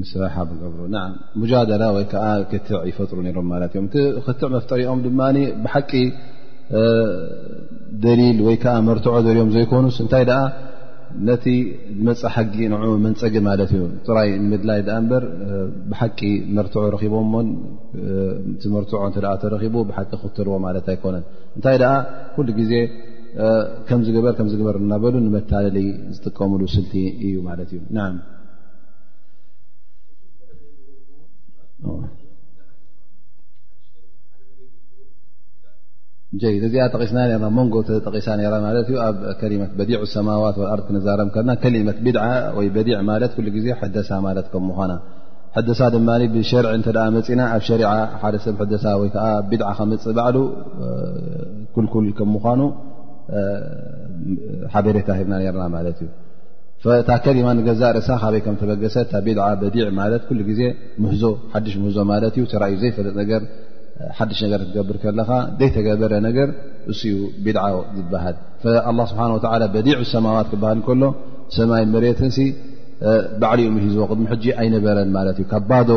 ምስራሓ ብገብሩ ን ሙጃደላ ወይ ከዓ ክትዕ ይፈጥሩ ነይሮም ማለት እዮም እቲ ክትዕ መፍጠሪኦም ድማ ብሓቂ ደሊል ወይ ከዓ መርትዖ ዘልዮም ዘይኮኑስ እንታይ ደኣ ነቲ ዝመፀ ሕጊ ንኡ መንፀጊ ማለት እዩ ጥራይ ንምድላይ ዳኣ እምበር ብሓቂ መርትዖ ረኪቦሞን እቲ መርትዖ እተ ተረኪቡ ብሓቂ ክክተልዎ ማለት ኣይኮነን እንታይ ደኣ ኩሉ ግዜ ከምዝግበር ከምዝግበር እናበሉ ንመታለሊ ዝጥቀምሉ ስልቲ እዩ ማለት እዩ ን ጀይድ እዚኣ ጠቂስና ርና መንጎ ጠቂሳ ራ ማለት ዩ ኣብ ከሊመት በዲዕ ሰማዋት ኣር ክንዛረብ ከና ከሊመት ቢድ ወይ በዲዕ ማለት ኩሉ ግዜ ሕደሳ ማለት ከም ምኳና ሕደሳ ድማ ብሸርዒ እተ መፂና ኣብ ሸሪ ሓደ ሰብ ሕደሳ ወይከዓ ቢድ ከምፅእ ባዕሉ ኩልኩል ከም ምኳኑ ሓበሬታ ሂብና ርና ማለት እዩ እታ ከሊማ ንገዛእ ርእሳ ካበይ ከም ተበገሰ እታ ቢድ በዲዕ ማለት ኩሉ ግዜ ምህዞ ሓድሽ ምህዞ ማለት እዩ ተራእዩ ዘይፈለጥ ነገር ሓድሽ ነገር ክትገብር ከለኻ ዘይተገበረ ነገር እሱዩ ቢድዓ ዝበሃል ላ ስብሓን ወላ በዲዕ ሰማዋት ክበሃል ከሎ ሰማይ መሬትንሲ ባዕሊኡ ምሂዝዎ ቅድሚ ሕጂ ኣይነበረን ማለት እዩ ካብ ባዶ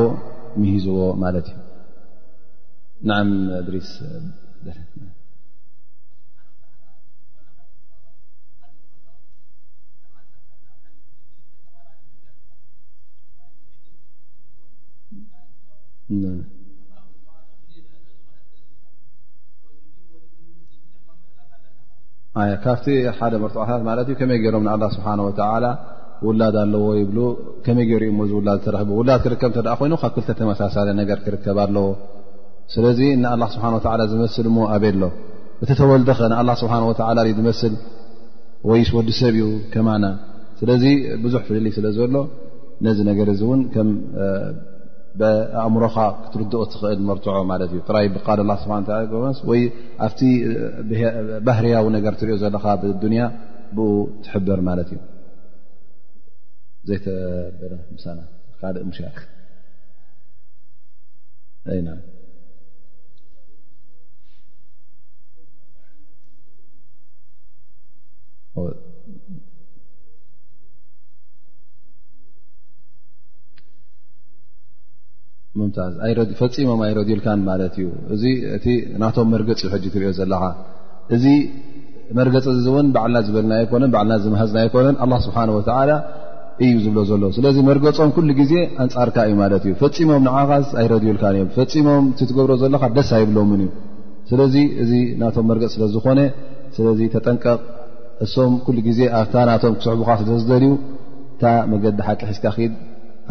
ምሂዝዎ ማለት እዩ ንዓም ድሪስ ን ካብቲ ሓደ መርትዖታት ማለት እዩ ከመይ ገይሮም ንኣላ ስብሓን ወተላ ውላድ ኣለዎ ይብሉ ከመይ ገይሩ እዩሞ ዚ ውላድ ዝተረክቡ ውላድ ክርከብ እተ ኮይኑ ካብ ክልተ ተመሳሳለ ነገር ክርከብ ኣለዎ ስለዚ ንኣላ ስብሓን ወላ ዝመስል እሞ ኣበ ኣሎ እቲ ተወልደኸ ንኣላ ስብሓን ወላ ዝመስል ወይስ ወዲ ሰብ እዩ ከማና ስለዚ ብዙሕ ፍልልይ ስለ ዘሎ ነዚ ነገር እዚ እውን ከም ብኣእምሮኻ ክትርድኦ ትኽእል መርትዖ ማለት እዩ ጥራይ ብቃል ላ ስብሓ ወይ ኣብቲ ባህርያዊ ነገር ትሪኦ ዘለኻ ብዱንያ ብኡ ትሕበር ማለት እዩ ዘይተበለ ምሳና ካልእ ሙሻ ኣይና ፈፂሞም ኣይረድዩልካን ማለት እዩ እዚ እቲ ናቶም መርገፂ ሕጂ ትሪኦ ዘለኻ እዚ መርገፂ እዚ እውን ባዕልና ዝበልና ኣይኮነን ባዕልና ዝመሃዝና ኣይኮነን ኣላ ስብሓን ወተላ እዩ ዝብሎ ዘሎ ስለዚ መርገፆም ኩሉ ግዜ ኣንፃርካ እዩ ማለት እዩ ፈፂሞም ንዓኻ ኣይረድዩልካን እዮም ፈፂሞም እቲ ትገብሮ ዘለካ ደስ ኣይብሎምን እዩ ስለዚ እዚ ናቶም መርገፂ ስለዝኾነ ስለዚ ተጠንቀቕ እሶም ኩሉ ግዜ ኣብታ ናቶም ክስሕቡካ ስለዝደልዩ እታ መገዲ ሓቂ ሒዝካ ክድ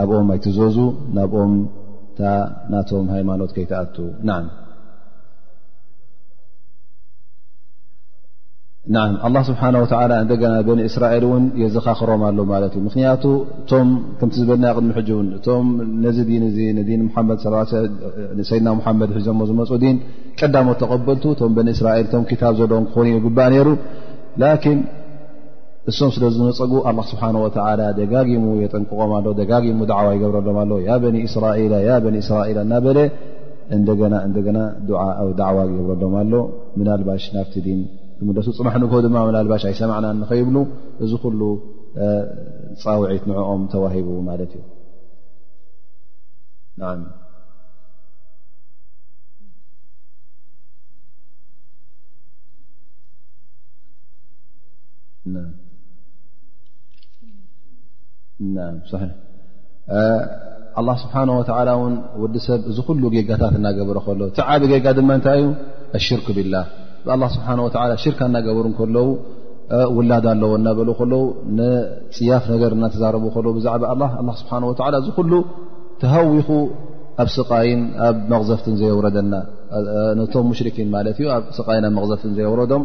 ኣብኦም ኣይትዘዙ ናብኦም እታ ናቶም ሃይማኖት ከይትኣቱ ን ኣላ ስብሓን ወላ እንደገና በኒ እስራኤል እውን የዘኻኽሮም ኣሎ ማለት እዩ ምክንያቱ እቶም ከምቲ ዝበልና ቅድሚ ሕጂ እውን እቶም ነዚ ዲን እዚ ንዲን ሓመድ ሰይድና ሙሓመድ ሒዞሞ ዝመፁ ዲን ቀዳሞ ተቐበልቱ እቶም በኒ እስራኤል እቶም ክታብ ዘለዎም ክኾኑ ይግባእ ነይሩ ላኪን እሶም ስለ ዝነፀጉ ኣላ ስብሓን ወተላ ደጋጊሙ የጠንቅቖም ኣሎ ደጋጊሙ ድዓዋ ይገብረሎም ኣሎ ያ በኒ እስራኤላ ያ በኒ እስራኤላ እናበለ እንደገና እንደገና ድዓ ብ ዳዕዋ ይገብረሎም ኣሎ ምናልባሽ ናብቲ ዲን ክምለሱ ፅባሕ ንግሆ ድማ ምናልባሽ ኣይሰማዕናን ንኸይብሉ እዚ ኩሉ ፃውዒት ንዕኦም ተዋሂቡ ማለት እዩ ኣላ ስብሓን ወተላ እውን ወዲ ሰብ እዚ ኩሉ ጌጋታት እናገበረ ከሎ እቲ ዓብ ጌጋ ድማ እንታይ እዩ ኣሽርክ ብላ ብኣላ ስብሓ ወ ሽርካ እናገበሩ ከለዉ ውላድ ኣለዎ እናበሉ ከለዉ ንፅያፍ ነገር እናተዛረቡ ከለዉ ብዛዕባ ኣላ ኣ ስብሓ ወላ እዚ ኩሉ ተሃዊኹ ኣብ ስቃይን ኣብ መቕዘፍትን ዘየውረደና ነቶም ሙሽርኪን ማለት እዩ ኣብ ስቃይን ኣብ መቕዘፍትን ዘየውረዶም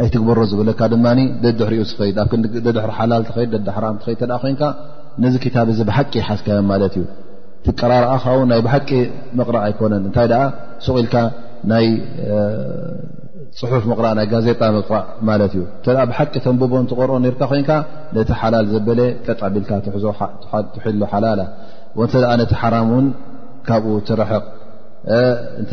ኣይትግበሮ ዝበለካ ድማ ደድሕሪኡ ዝኸይድ ኣብ ደድሕሪ ሓላል ትኸድ ደድሕራም ትኸድ ተ ኮይንካ ነዚ ክታብ እዚ ብሓቂ ይሓዝካዮ ማለት እዩ ትቀራርኣኻ ውን ናይ ብሓቂ መቕራእ ኣይኮነን እንታይ ደኣ ሱቕ ኢልካ ናይ ፅሑፍ ምቕራእ ናይ ጋዜጣ ምቕራእ ማለት እዩ እተ ብሓቂ ተንብቦ እንትቀርኦ ነርካ ኮይንካ ነቲ ሓላል ዘበለ ቀጣቢልካ ትሕዞትሕሎ ሓላላ ወእንተ ነቲ ሓራም እውን ካብኡ ትረሕቕ እንተ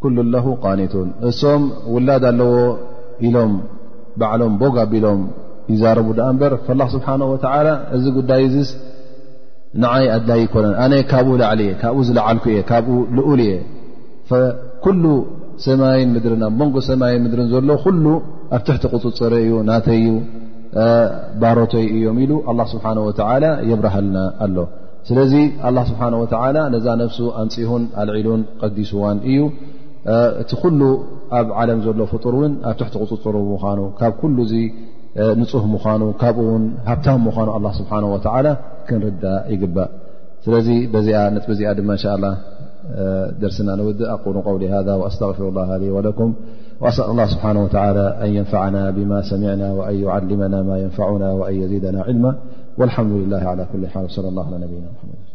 ኩሉ ለሁ ቃኒቱን እሶም ውላድ ኣለዎ ኢሎም ባዕሎም ቦግ ኣቢሎም ይዛረቡ ድኣ እምበር ላ ስብሓን ወተላ እዚ ጉዳይ እዚ ንዓይ ኣድላይ ይኮነን ኣነ ካብኡ ላዕሊ እየ ካብኡ ዝለዓልኩ እየ ካብኡ ልኡል እየ ኩሉ ሰማይን ምድርን ኣብ መንጎ ሰማይን ምድርን ዘሎ ኩሉ ኣብ ትሕቲ ቁፅፅረ እዩ ናተይ እዩ ባሮተይ እዮም ኢሉ ኣላ ስብሓን ወተላ የብርሃልና ኣሎ ስለዚ ኣላ ስብሓን ወተላ ነዛ ነፍሱ ኣንፅሁን ኣልዒሉን ቀዲስዋን እዩ እቲ ኩሉ ኣብ ዓለም ዘሎ ፍጡር እውን ኣብ ትሕቲ ክፅፅሩ ምዃኑ ካብ ኩሉ ዚ ንፁህ ምዃኑ ካብኡ ውን ሃብታም ምዃኑ ኣላ ስብሓን ወተላ ክንርዳ ይግባእ ስለዚ በዚኣ ነጥቢ እዚኣ ድማ እንሻ ላ ደርስና ንውድእ ኣቁሉ ቀውሊ ሃ ኣስተግፊሩ ላ ሊ ወለኩም وأسأل الله سبحانه وتعالى أن ينفعنا بما سمعنا وأن يعلمنا ما ينفعنا وأن يزيدنا علما والحمد لله على كل حال وصلى الله على نبينا محمد